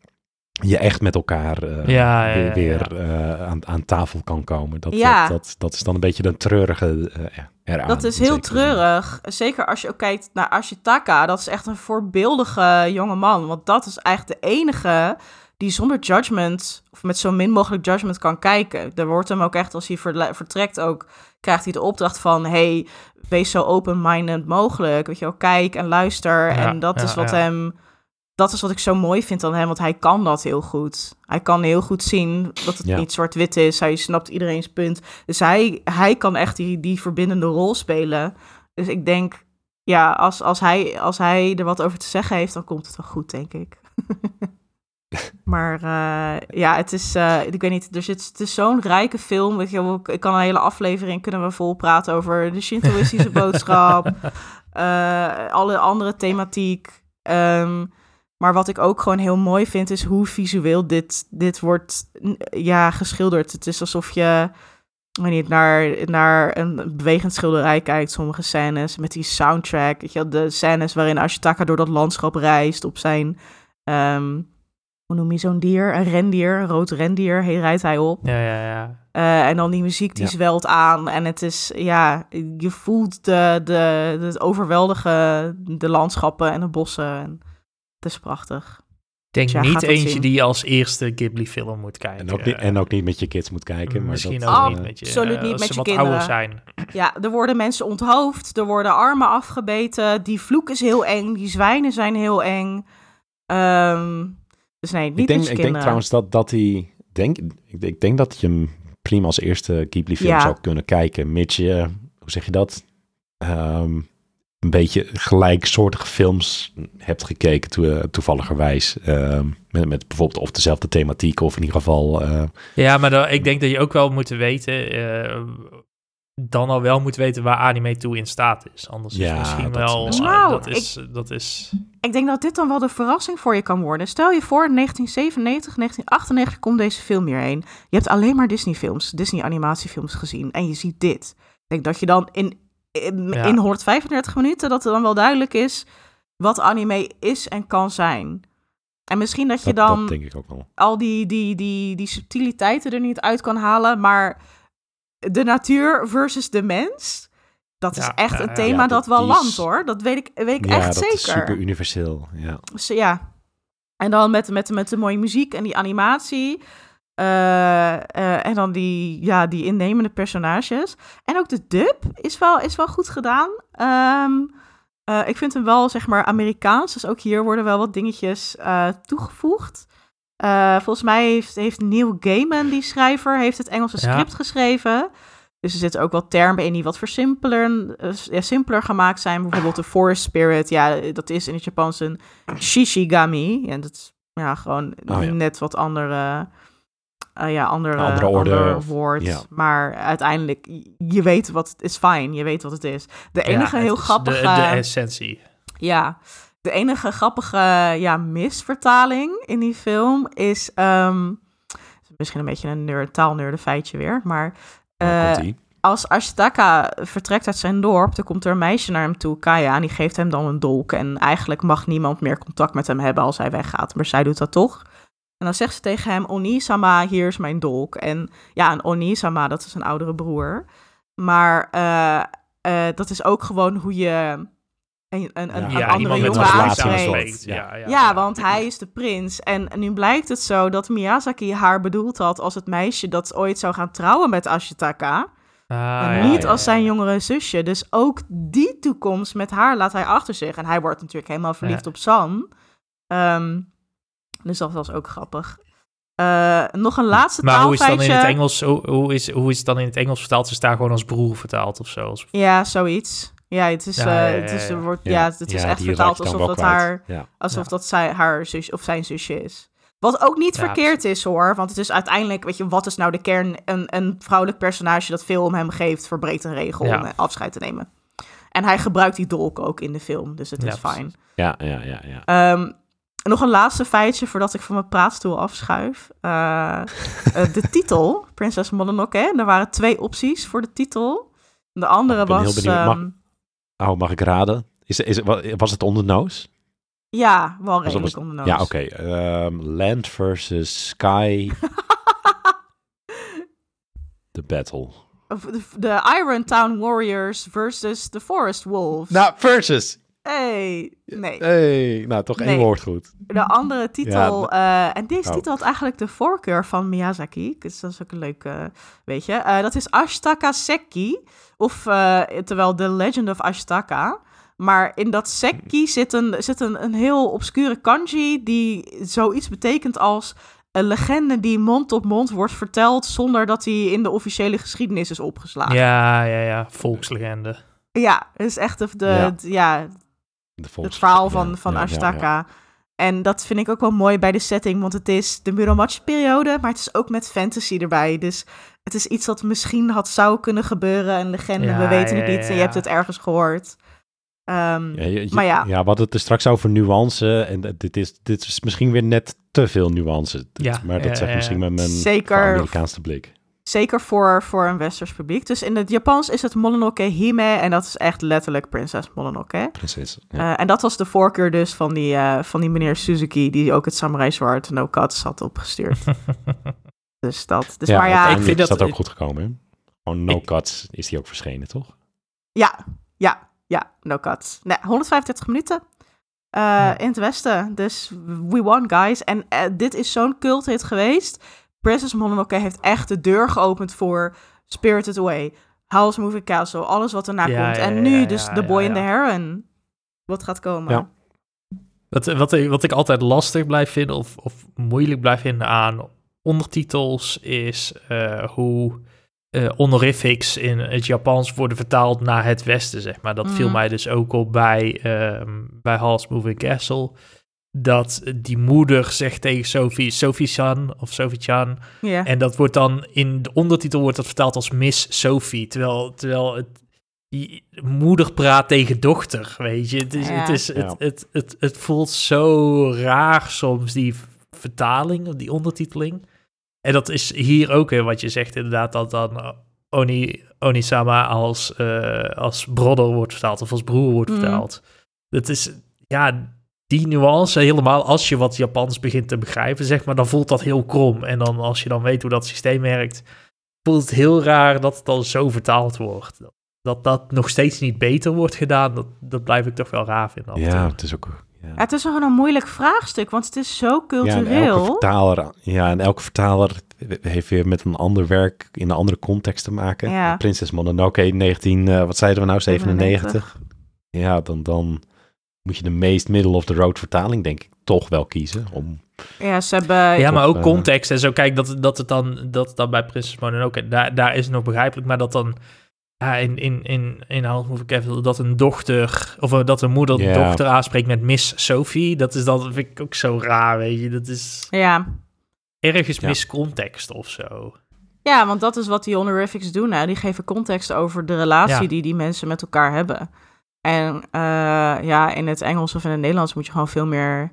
S1: je echt met elkaar uh, ja, ja, weer, weer uh, aan, aan tafel kan komen. Dat, dat, dat, dat, is dan een beetje de treurige uh, eraan.
S2: Dat is heel treurig. Zeker als je ook kijkt naar Ashitaka. Dat is echt een voorbeeldige jonge man. Want dat is eigenlijk de enige die zonder judgment, of met zo min mogelijk judgment kan kijken. Er wordt hem ook echt, als hij vertrekt ook, krijgt hij de opdracht van, hey, wees zo open-minded mogelijk. Weet je wel, kijk en luister. en dat is wat hem, dat is wat ik zo mooi vind aan hem, want hij kan dat heel goed. Hij kan heel goed zien dat het niet zwart-wit is. Hij snapt iedereen's punt. Dus hij, hij kan echt die, die verbindende rol spelen. Dus ik denk, ja, als, als, hij, als hij er wat over te zeggen heeft, dan komt het wel goed, denk ik. [LAUGHS] Maar uh, ja, het is, uh, ik weet niet, er zit, het is zo'n rijke film. Je, ik kan een hele aflevering, kunnen we vol praten over de Shintoïstische [LAUGHS] boodschap, uh, alle andere thematiek. Um, maar wat ik ook gewoon heel mooi vind, is hoe visueel dit, dit wordt ja, geschilderd. Het is alsof je weet niet, naar, naar een bewegend schilderij kijkt, sommige scènes, met die soundtrack. Weet je, de scènes waarin Ashitaka door dat landschap reist op zijn... Um, hoe noem je zo'n dier? Een rendier, een rood rendier, hij rijdt hij op.
S3: Ja, ja, ja.
S2: Uh, en dan die muziek die zwelt aan. En het is, ja, je voelt de, de, het overweldige, de landschappen en de bossen. En het is prachtig.
S3: Ik denk niet eentje die je als eerste Ghibli-film moet kijken.
S1: En ook, niet, en ook niet met je kids moet kijken. Maar
S3: Misschien
S1: dat,
S3: ook
S2: oh,
S3: niet met je
S2: Absoluut niet
S3: als
S2: met
S3: ze
S2: je
S3: wat
S2: kinderen.
S3: ouder zijn.
S2: Ja, er worden mensen onthoofd, er worden armen afgebeten. Die vloek is heel eng, die zwijnen zijn heel eng. Um, dus nee, niet
S1: ik denk,
S2: met je
S1: ik denk trouwens dat, dat hij... Denk, ik, ik denk dat je hem prima als eerste Ghibli-film
S2: Ja.
S1: zou kunnen kijken. Mits je, hoe zeg je dat? Ehm, een beetje gelijksoortige films hebt gekeken, to, toevalligerwijs. Ehm, met, met bijvoorbeeld of dezelfde thematiek, of in ieder geval... eh,
S3: Ja, maar dan, ik denk dat je ook wel moet weten... eh, dan al wel moet weten waar anime toe in staat is. Anders is
S1: Ja,
S3: het misschien
S1: dat is
S3: wel... eh,
S2: waar.
S3: dat,
S2: Nou,
S3: is, dat is...
S2: Ik denk dat dit dan wel de verrassing voor je kan worden. Stel je voor, in 1997, 1998 komt deze film hierheen. Je hebt alleen maar Disney-films, Disney-animatiefilms gezien. En je ziet dit. Ik denk dat je dan in, in,
S3: Ja.
S2: in 135 minuten, dat er dan wel duidelijk is wat anime is en kan zijn. En misschien dat je
S1: dat,
S2: dan
S1: dat denk ik ook wel.
S2: al die, die, die, die subtiliteiten er niet uit kan halen. Maar de natuur versus de mens, dat is echt een thema
S1: ja,
S2: dat
S1: dat
S2: wel
S1: is-
S2: landt hoor. Dat weet ik, weet ik
S1: Ja,
S2: echt
S1: dat
S2: zeker.
S1: is super universeel. Ja.
S2: Dus ja. En dan met, met, met de mooie muziek en die animatie. Eh, eh, en dan die, ja, die innemende personages. En ook de dub is wel, is wel goed gedaan. Ehm, eh, ik vind hem wel, zeg maar, Amerikaans. Dus ook hier worden wel wat dingetjes toegevoegd. Volgens mij heeft, heeft Neil Gaiman, die schrijver, heeft het Engelse
S3: Ja.
S2: script geschreven. Dus er zitten ook wel termen in die wat versimpeler, ja, simpeler gemaakt zijn. Bijvoorbeeld de Forest Spirit. Ja, dat is in het Japans een Shishigami. En dat is ja, gewoon
S1: Oh, ja.
S2: net wat andere, eh, ja, andere,
S1: andere orde
S2: ander woord.
S1: ja.
S2: Maar uiteindelijk, je weet wat het is fijn. Je weet wat het is. De enige
S3: Ja,
S2: heel grappige...
S3: De, de essentie.
S2: Ja, de enige grappige ja, misvertaling in die film is... ehm, misschien een beetje een nerd, taalnerde feitje weer, maar... Eh, als Ashitaka vertrekt uit zijn dorp, dan komt er een meisje naar hem toe, Kaya, en die geeft hem dan een dolk. En eigenlijk mag niemand meer contact met hem hebben als hij weggaat, maar zij doet dat toch. En dan zegt ze tegen hem, Onisama, hier is mijn dolk. En ja, een Onisama, dat is een oudere broer. Maar eh, eh, dat is ook gewoon hoe je een, een, een,
S1: Ja,
S2: een andere jongen aanspreekt.
S3: Ja, ja,
S2: Ja, want hij is de prins. En nu blijkt het zo dat Miyazaki haar bedoeld had als het meisje dat ooit zou gaan trouwen met Ashitaka.
S3: Ah,
S2: en
S3: ja,
S2: niet
S3: ja,
S2: als zijn jongere zusje. Dus ook die toekomst met haar laat hij achter zich. En hij wordt natuurlijk helemaal verliefd
S3: Ja.
S2: op San. Ehm, dus dat was ook grappig. Eh, nog een laatste
S3: Maar hoe is het dan in
S2: taalfeitje.
S3: het Engels? Hoe, hoe, is, hoe is het dan in het Engels vertaald? Ze is daar gewoon als broer vertaald of zo? Als-
S2: Ja, zoiets. Ja, het is,
S3: Ja,
S2: eh, het is,
S3: ja.
S2: er wordt, ja. het is echt vertaald alsof dat haar
S1: Ja.
S2: Alsof
S3: Ja.
S2: dat zij, haar zus of zijn zusje is. Wat ook niet
S3: Ja,
S2: verkeerd is hoor. Want het is uiteindelijk, weet je, wat is nou de kern? Een, een vrouwelijk personage dat veel om hem geeft, verbreekt een regel
S3: Ja.
S2: om afscheid te nemen. En hij gebruikt die dolk ook in de film, dus het
S3: Ja,
S2: is fijn.
S1: Ja, ja, ja, ja.
S2: Nog een laatste feitje voordat ik van mijn praatstoel afschuif. Eh, [LAUGHS] eh, de titel, Prinses Mononoke, er waren twee opties voor de titel. De andere
S1: Ik ben heel
S2: was...
S1: benieuwd. Mag-
S2: ehm,
S1: Oh, mag ik raden? Is, is, wa- was het onder
S2: ja, wel redelijk
S1: was-
S2: onder
S1: Ja, oké. Ehm, land versus sky. [LAUGHS] The battle.
S2: Of De, de Iron Town Warriors versus de Forest Wolves.
S1: Nou, versus.
S2: Hey, nee.
S1: Hey, nou, toch één
S2: Nee.
S1: woord goed.
S2: De andere titel, eh, en deze
S1: Oh.
S2: titel had eigenlijk de voorkeur van Miyazaki. Dus dat is ook een leuk, eh, weet je. Eh, dat is Ashtaka Seki, of eh, terwijl The Legend of Ashtaka. Maar in dat Seki zit een, zit een, een heel obscure kanji die zoiets betekent als een legende die mond op mond wordt verteld zonder dat die in de officiële geschiedenis is opgeslagen.
S3: Ja, ja, ja. Volkslegende.
S2: Ja, het is echt de, de,
S1: Ja.
S2: Het verhaal
S1: ja,
S2: van, van
S1: ja, ja,
S2: Ashtaka.
S1: ja.
S2: En dat vind ik ook wel mooi bij de setting, want het is de Muromachi-periode, maar het is ook met fantasy erbij. Dus het is iets dat misschien had zou kunnen gebeuren, een legende,
S3: Ja,
S2: we weten
S3: ja,
S2: het niet, en je
S3: ja.
S2: hebt het ergens gehoord. Ehm,
S1: Ja, je- je-
S2: Maar ja.
S1: we hadden het er straks over nuance. En dit is, dit is misschien weer net te veel nuance.
S3: Ja,
S1: maar dat
S3: ja,
S1: zegt
S3: ja.
S1: misschien met mijn
S2: Zeker.
S1: Amerikaanse blik.
S2: Zeker voor, voor een westers publiek. Dus in het Japans is het Mononoke Hime, en dat is echt letterlijk prinses Mononoke.
S1: Ja.
S2: Eh, en dat was de voorkeur dus van die, eh, van die meneer Suzuki, die ook het Samurai Sword No Cuts had opgestuurd. [LAUGHS] dus dat. Dus maar ja,
S3: ik vind
S1: is
S3: dat-
S1: dat ook goed gekomen. Hè? Gewoon no
S3: Ik-
S1: cuts is die ook verschenen, toch?
S2: Ja, ja, ja, no cuts. Nee, 135 minuten eh,
S3: Ja.
S2: in het westen. Dus we won, guys. En dit is zo'n culthit geweest. Princess Mononoke heeft echt de deur geopend voor Spirited Away, House Moving Castle, alles wat erna
S3: Ja,
S2: komt.
S3: ja,
S2: en nu
S3: ja,
S2: dus The Boy and the. Heron. Wat gaat komen.
S1: Ja.
S3: Wat, wat, wat ik altijd lastig blijf vinden, of, of moeilijk blijf vinden aan ondertitels, is eh, hoe eh, honorifics in het Japans worden vertaald naar het Westen, zeg maar. Dat viel
S2: Mhm.
S3: mij dus ook op bij, ehm bij Hall's Moving Castle. Dat die moeder zegt tegen Sophie, Sophie-san of Sophie-chan.
S2: Ja.
S3: En dat wordt dan in de ondertitel wordt dat vertaald als Miss Sophie. Terwijl, terwijl het die moeder praat tegen dochter, weet je. Het, is,
S2: Ja.
S3: het, is, het, het, het, het voelt zo raar soms, die vertaling, die ondertiteling. En dat is hier ook weer wat je zegt, inderdaad, dat dan Oni, Onisama als, eh, als brother wordt vertaald of als broer wordt
S2: Mhm.
S3: vertaald. Dat is, ja, die nuance helemaal, als je wat Japans begint te begrijpen, zeg maar, dan voelt dat heel krom. En dan als je dan weet hoe dat systeem werkt, voelt het heel raar dat het dan zo vertaald wordt. Dat dat nog steeds niet beter wordt gedaan, dat, dat blijf ik toch wel raar vinden.
S1: Ja, het is ook... Ja.
S2: Ja, het is gewoon een moeilijk vraagstuk, want het is zo
S1: Ja, en
S2: cultureel.
S1: elke vertaler, ja, en elke vertaler heeft weer met een ander werk in een andere context te maken.
S2: Ja.
S1: Prinses Mononoke 19, eh, wat zeiden we nou, 97? Ja, dan, dan moet je de meest middle of the road vertaling denk ik toch wel kiezen. Om,
S2: Ja, ze hebben...
S3: Ja, maar ook
S1: eh,
S3: context en zo. Kijk, dat, dat het dan, dat het dan bij Prinses Mononoke, daar, daar is het nog begrijpelijk. Maar dat dan ja, in, in, in, in Moving Castle, dat een dochter, of eh, dat een moeder de
S1: Ja.
S3: dochter aanspreekt met Miss Sophie. Dat is dan, vind ik ook zo raar, weet je. Dat is
S2: Ja.
S3: ergens
S1: Ja.
S3: miscontext of zo.
S2: ja, want dat is wat die honorifics doen. Hè? Die geven context over de relatie
S3: Ja.
S2: die die mensen met elkaar hebben. En eh, ja, in het Engels of in het Nederlands moet je gewoon veel meer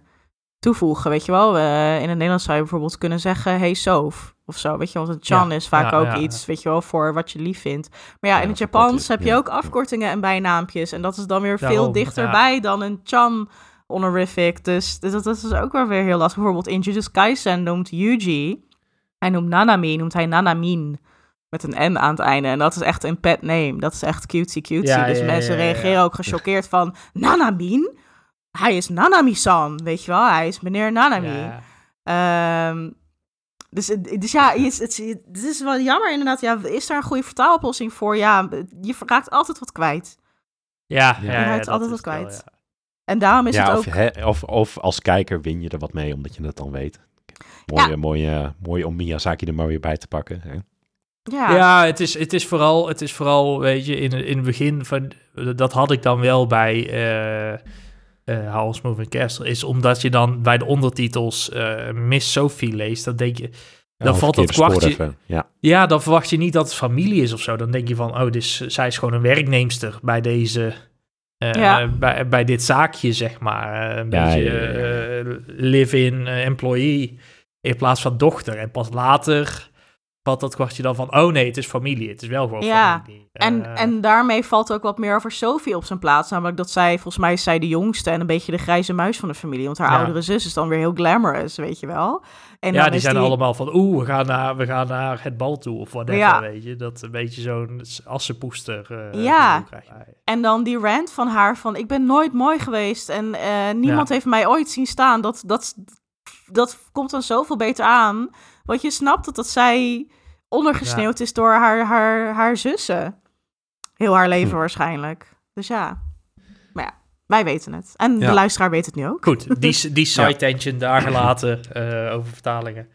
S2: toevoegen, weet je wel. Eh, in het Nederlands zou je bijvoorbeeld kunnen zeggen, hey Soph, of zo, weet je. Want een Chan
S3: Ja,
S2: is vaak
S3: ja,
S2: ook
S3: ja,
S2: iets, weet je wel, voor wat je lief vindt. Maar ja, in het Japans heb je ook afkortingen en bijnaampjes. En dat is dan weer veel dichterbij dan een Chan honorific. Dus dat, dat is ook wel weer heel lastig. Bijvoorbeeld in Jujutsu Kaisen noemt Yuji, hij noemt Nanami, noemt hij Nanamin. Met een N aan het einde. En dat is echt een pet name. Dat is echt cutie cutie.
S3: Ja,
S2: dus
S3: ja,
S2: mensen
S3: ja, ja, ja.
S2: reageren ook gechoqueerd van... Nanamin? Hij is Nanami-san, weet je wel? Hij is meneer Nanami.
S3: Ja.
S2: Ehm, dus, dus ja, het, het, het is wel jammer inderdaad. Ja, is daar een goede vertaaloplossing voor? Ja, je raakt altijd wat kwijt.
S3: Ja,
S2: Je raakt altijd wat
S3: wel,
S2: kwijt.
S3: ja.
S2: En daarom is
S1: ja,
S2: het
S1: of,
S2: ook...
S1: of, of als kijker win je er wat mee, omdat je het dan weet. Mooi, mooi, mooi om Miyazaki er maar weer bij te pakken. Hè?
S2: Ja,
S3: Ja, het, is, het, is vooral, het is vooral, weet je, in, in het begin van, dat had ik dan wel bij, eh, uh, Howl's Moving Castle, is omdat je dan bij de ondertitels uh, Miss Sophie leest, dan denk je, dan
S1: Ja,
S3: valt dat kwartje.
S1: Ja.
S3: ja, dan verwacht je niet dat het familie is of zo. Dan denk je van, oh, dus zij is gewoon een werknemster bij deze, eh,
S2: Ja.
S3: bij, bij dit zaakje, zeg maar. Eh, een
S1: Ja,
S3: beetje
S1: ja, ja, ja.
S3: eh, live-in eh, employee in plaats van dochter. En pas later valt dat kwartje dan van, oh nee, het is familie. Het is wel gewoon
S2: Ja,
S3: familie.
S2: En,
S3: Eh,
S2: en daarmee valt ook wat meer over Sophie op zijn plaats. Namelijk dat zij, volgens mij is zij de jongste en een beetje de grijze muis van de familie. Want haar
S3: Ja.
S2: oudere zus is dan weer heel glamorous, weet je wel. En
S3: ja, die zijn allemaal van, oeh, we gaan naar, we gaan naar het bal toe of whatever,
S2: Ja.
S3: weet je. Dat een beetje zo'n assenpoester eh,
S2: Ja.
S3: gevoel krijg je.
S2: En dan die rant van haar van, ik ben nooit mooi geweest en eh, niemand
S3: Ja.
S2: heeft mij ooit zien staan. Dat, dat, dat komt dan zoveel beter aan. Want je snapt dat, dat zij ondergesneeuwd is door haar, haar, haar zussen. Heel haar leven
S1: Hm.
S2: waarschijnlijk. Dus ja. Maar ja, wij weten het. En
S1: Ja.
S2: de luisteraar weet het nu ook.
S3: Goed, die, die side [LAUGHS]
S1: Ja.
S3: tension daar gelaten eh, over vertalingen.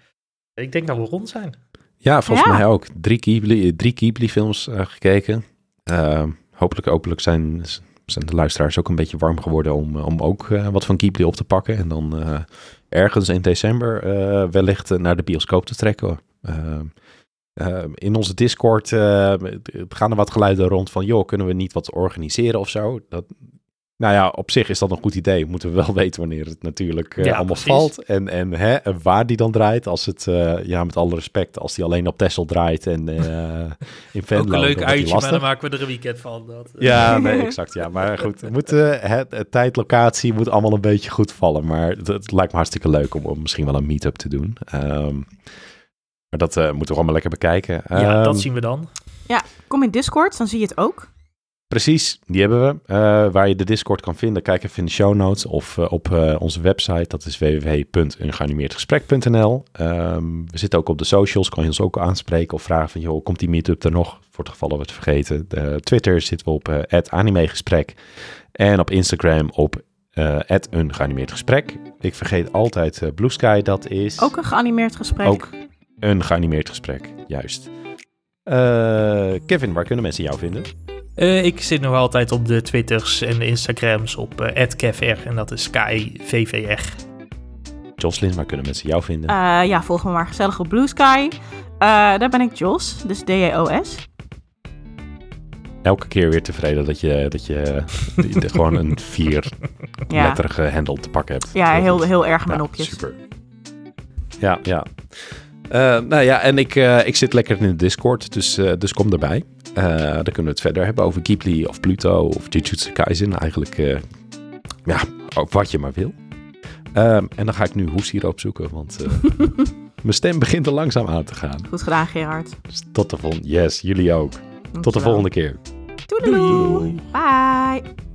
S3: Ik denk dat we rond zijn.
S1: Ja, volgens
S2: Ja.
S1: mij ook. Drie Ghibli, drie Ghibli films eh, gekeken. Eh, hopelijk, hopelijk zijn, zijn de luisteraars ook een beetje warm geworden om, eh, om ook eh, wat van Ghibli op te pakken. En dan eh, ergens in december wellicht naar de bioscoop te trekken. In onze Discord gaan er wat geluiden rond van... joh, kunnen we niet wat organiseren of zo? Dat, nou ja, op zich is dat een goed idee. Moeten we wel [LAUGHS] weten wanneer het natuurlijk eh,
S3: Ja,
S1: allemaal
S3: precies.
S1: valt. En, en, hè, en waar die dan draait. Als het, eh, ja, met alle respect, als die alleen op Texel draait en eh [LAUGHS] in Venlo...
S3: Ook een leuk uitje, maar dan maken we er een weekend van. Dat,
S1: Ja, nee, exact. Ja, maar goed, het moet, het, het tijd, locatie moet allemaal een beetje goed vallen. Maar het, het lijkt me hartstikke leuk om, om misschien wel een meet-up te doen. Ehm, maar dat eh, moeten we allemaal lekker bekijken.
S3: ja,
S1: Ehm,
S3: dat zien we dan.
S2: Kom in Discord, dan zie je het ook.
S1: Precies, die hebben we. Eh, waar je de Discord kan vinden, kijk even in de show notes of eh, op eh, onze website. Dat is www.ungeanimeerdgesprek.nl. Ehm, we zitten ook op de socials, kan je ons ook aanspreken of vragen van, joh, komt die meetup er nog? Voor het geval dat we het vergeten. De Twitter zitten we op @animegesprek en op Instagram op eh een geanimeerd gesprek. Ik vergeet altijd Blue Sky, dat is
S2: Ook een geanimeerd gesprek.
S1: ook een geanimeerd gesprek, juist. Kevin, waar kunnen mensen jou vinden?
S3: Eh, ik zit nog altijd op de Twitters en de Instagrams op eh @kevr en dat is KIVVR.
S1: Jocelyn, waar kunnen mensen jou vinden?
S2: Eh, ja, volg me maar gezellig op Blue Sky. Eh, daar ben ik Jos, dus D-J-O-S.
S1: Elke keer weer tevreden dat je, dat je de- de- gewoon een [LAUGHS] vier
S2: Ja,
S1: letterige handle te pakken hebt.
S2: ja heel, heel erg mijn
S1: Ja,
S2: nopjes.
S1: Super. Ja, ja. Eh, nou ja, en ik, eh, ik zit lekker in de Discord, dus, eh, dus kom erbij. Eh dan kunnen we het verder hebben over Ghibli of Pluto of Jujutsu Kaisen. Eigenlijk, eh, ja, wat je maar wil. Ehm, en dan ga ik nu hoesiroop zoeken, want eh, [LAUGHS] mijn stem begint er langzaam aan te gaan.
S2: Goed gedaan, Gerard.
S1: Dus tot de volgende. Yes, jullie ook. Tot de volgende keer.
S2: Doei.
S1: Doei.
S2: Bye.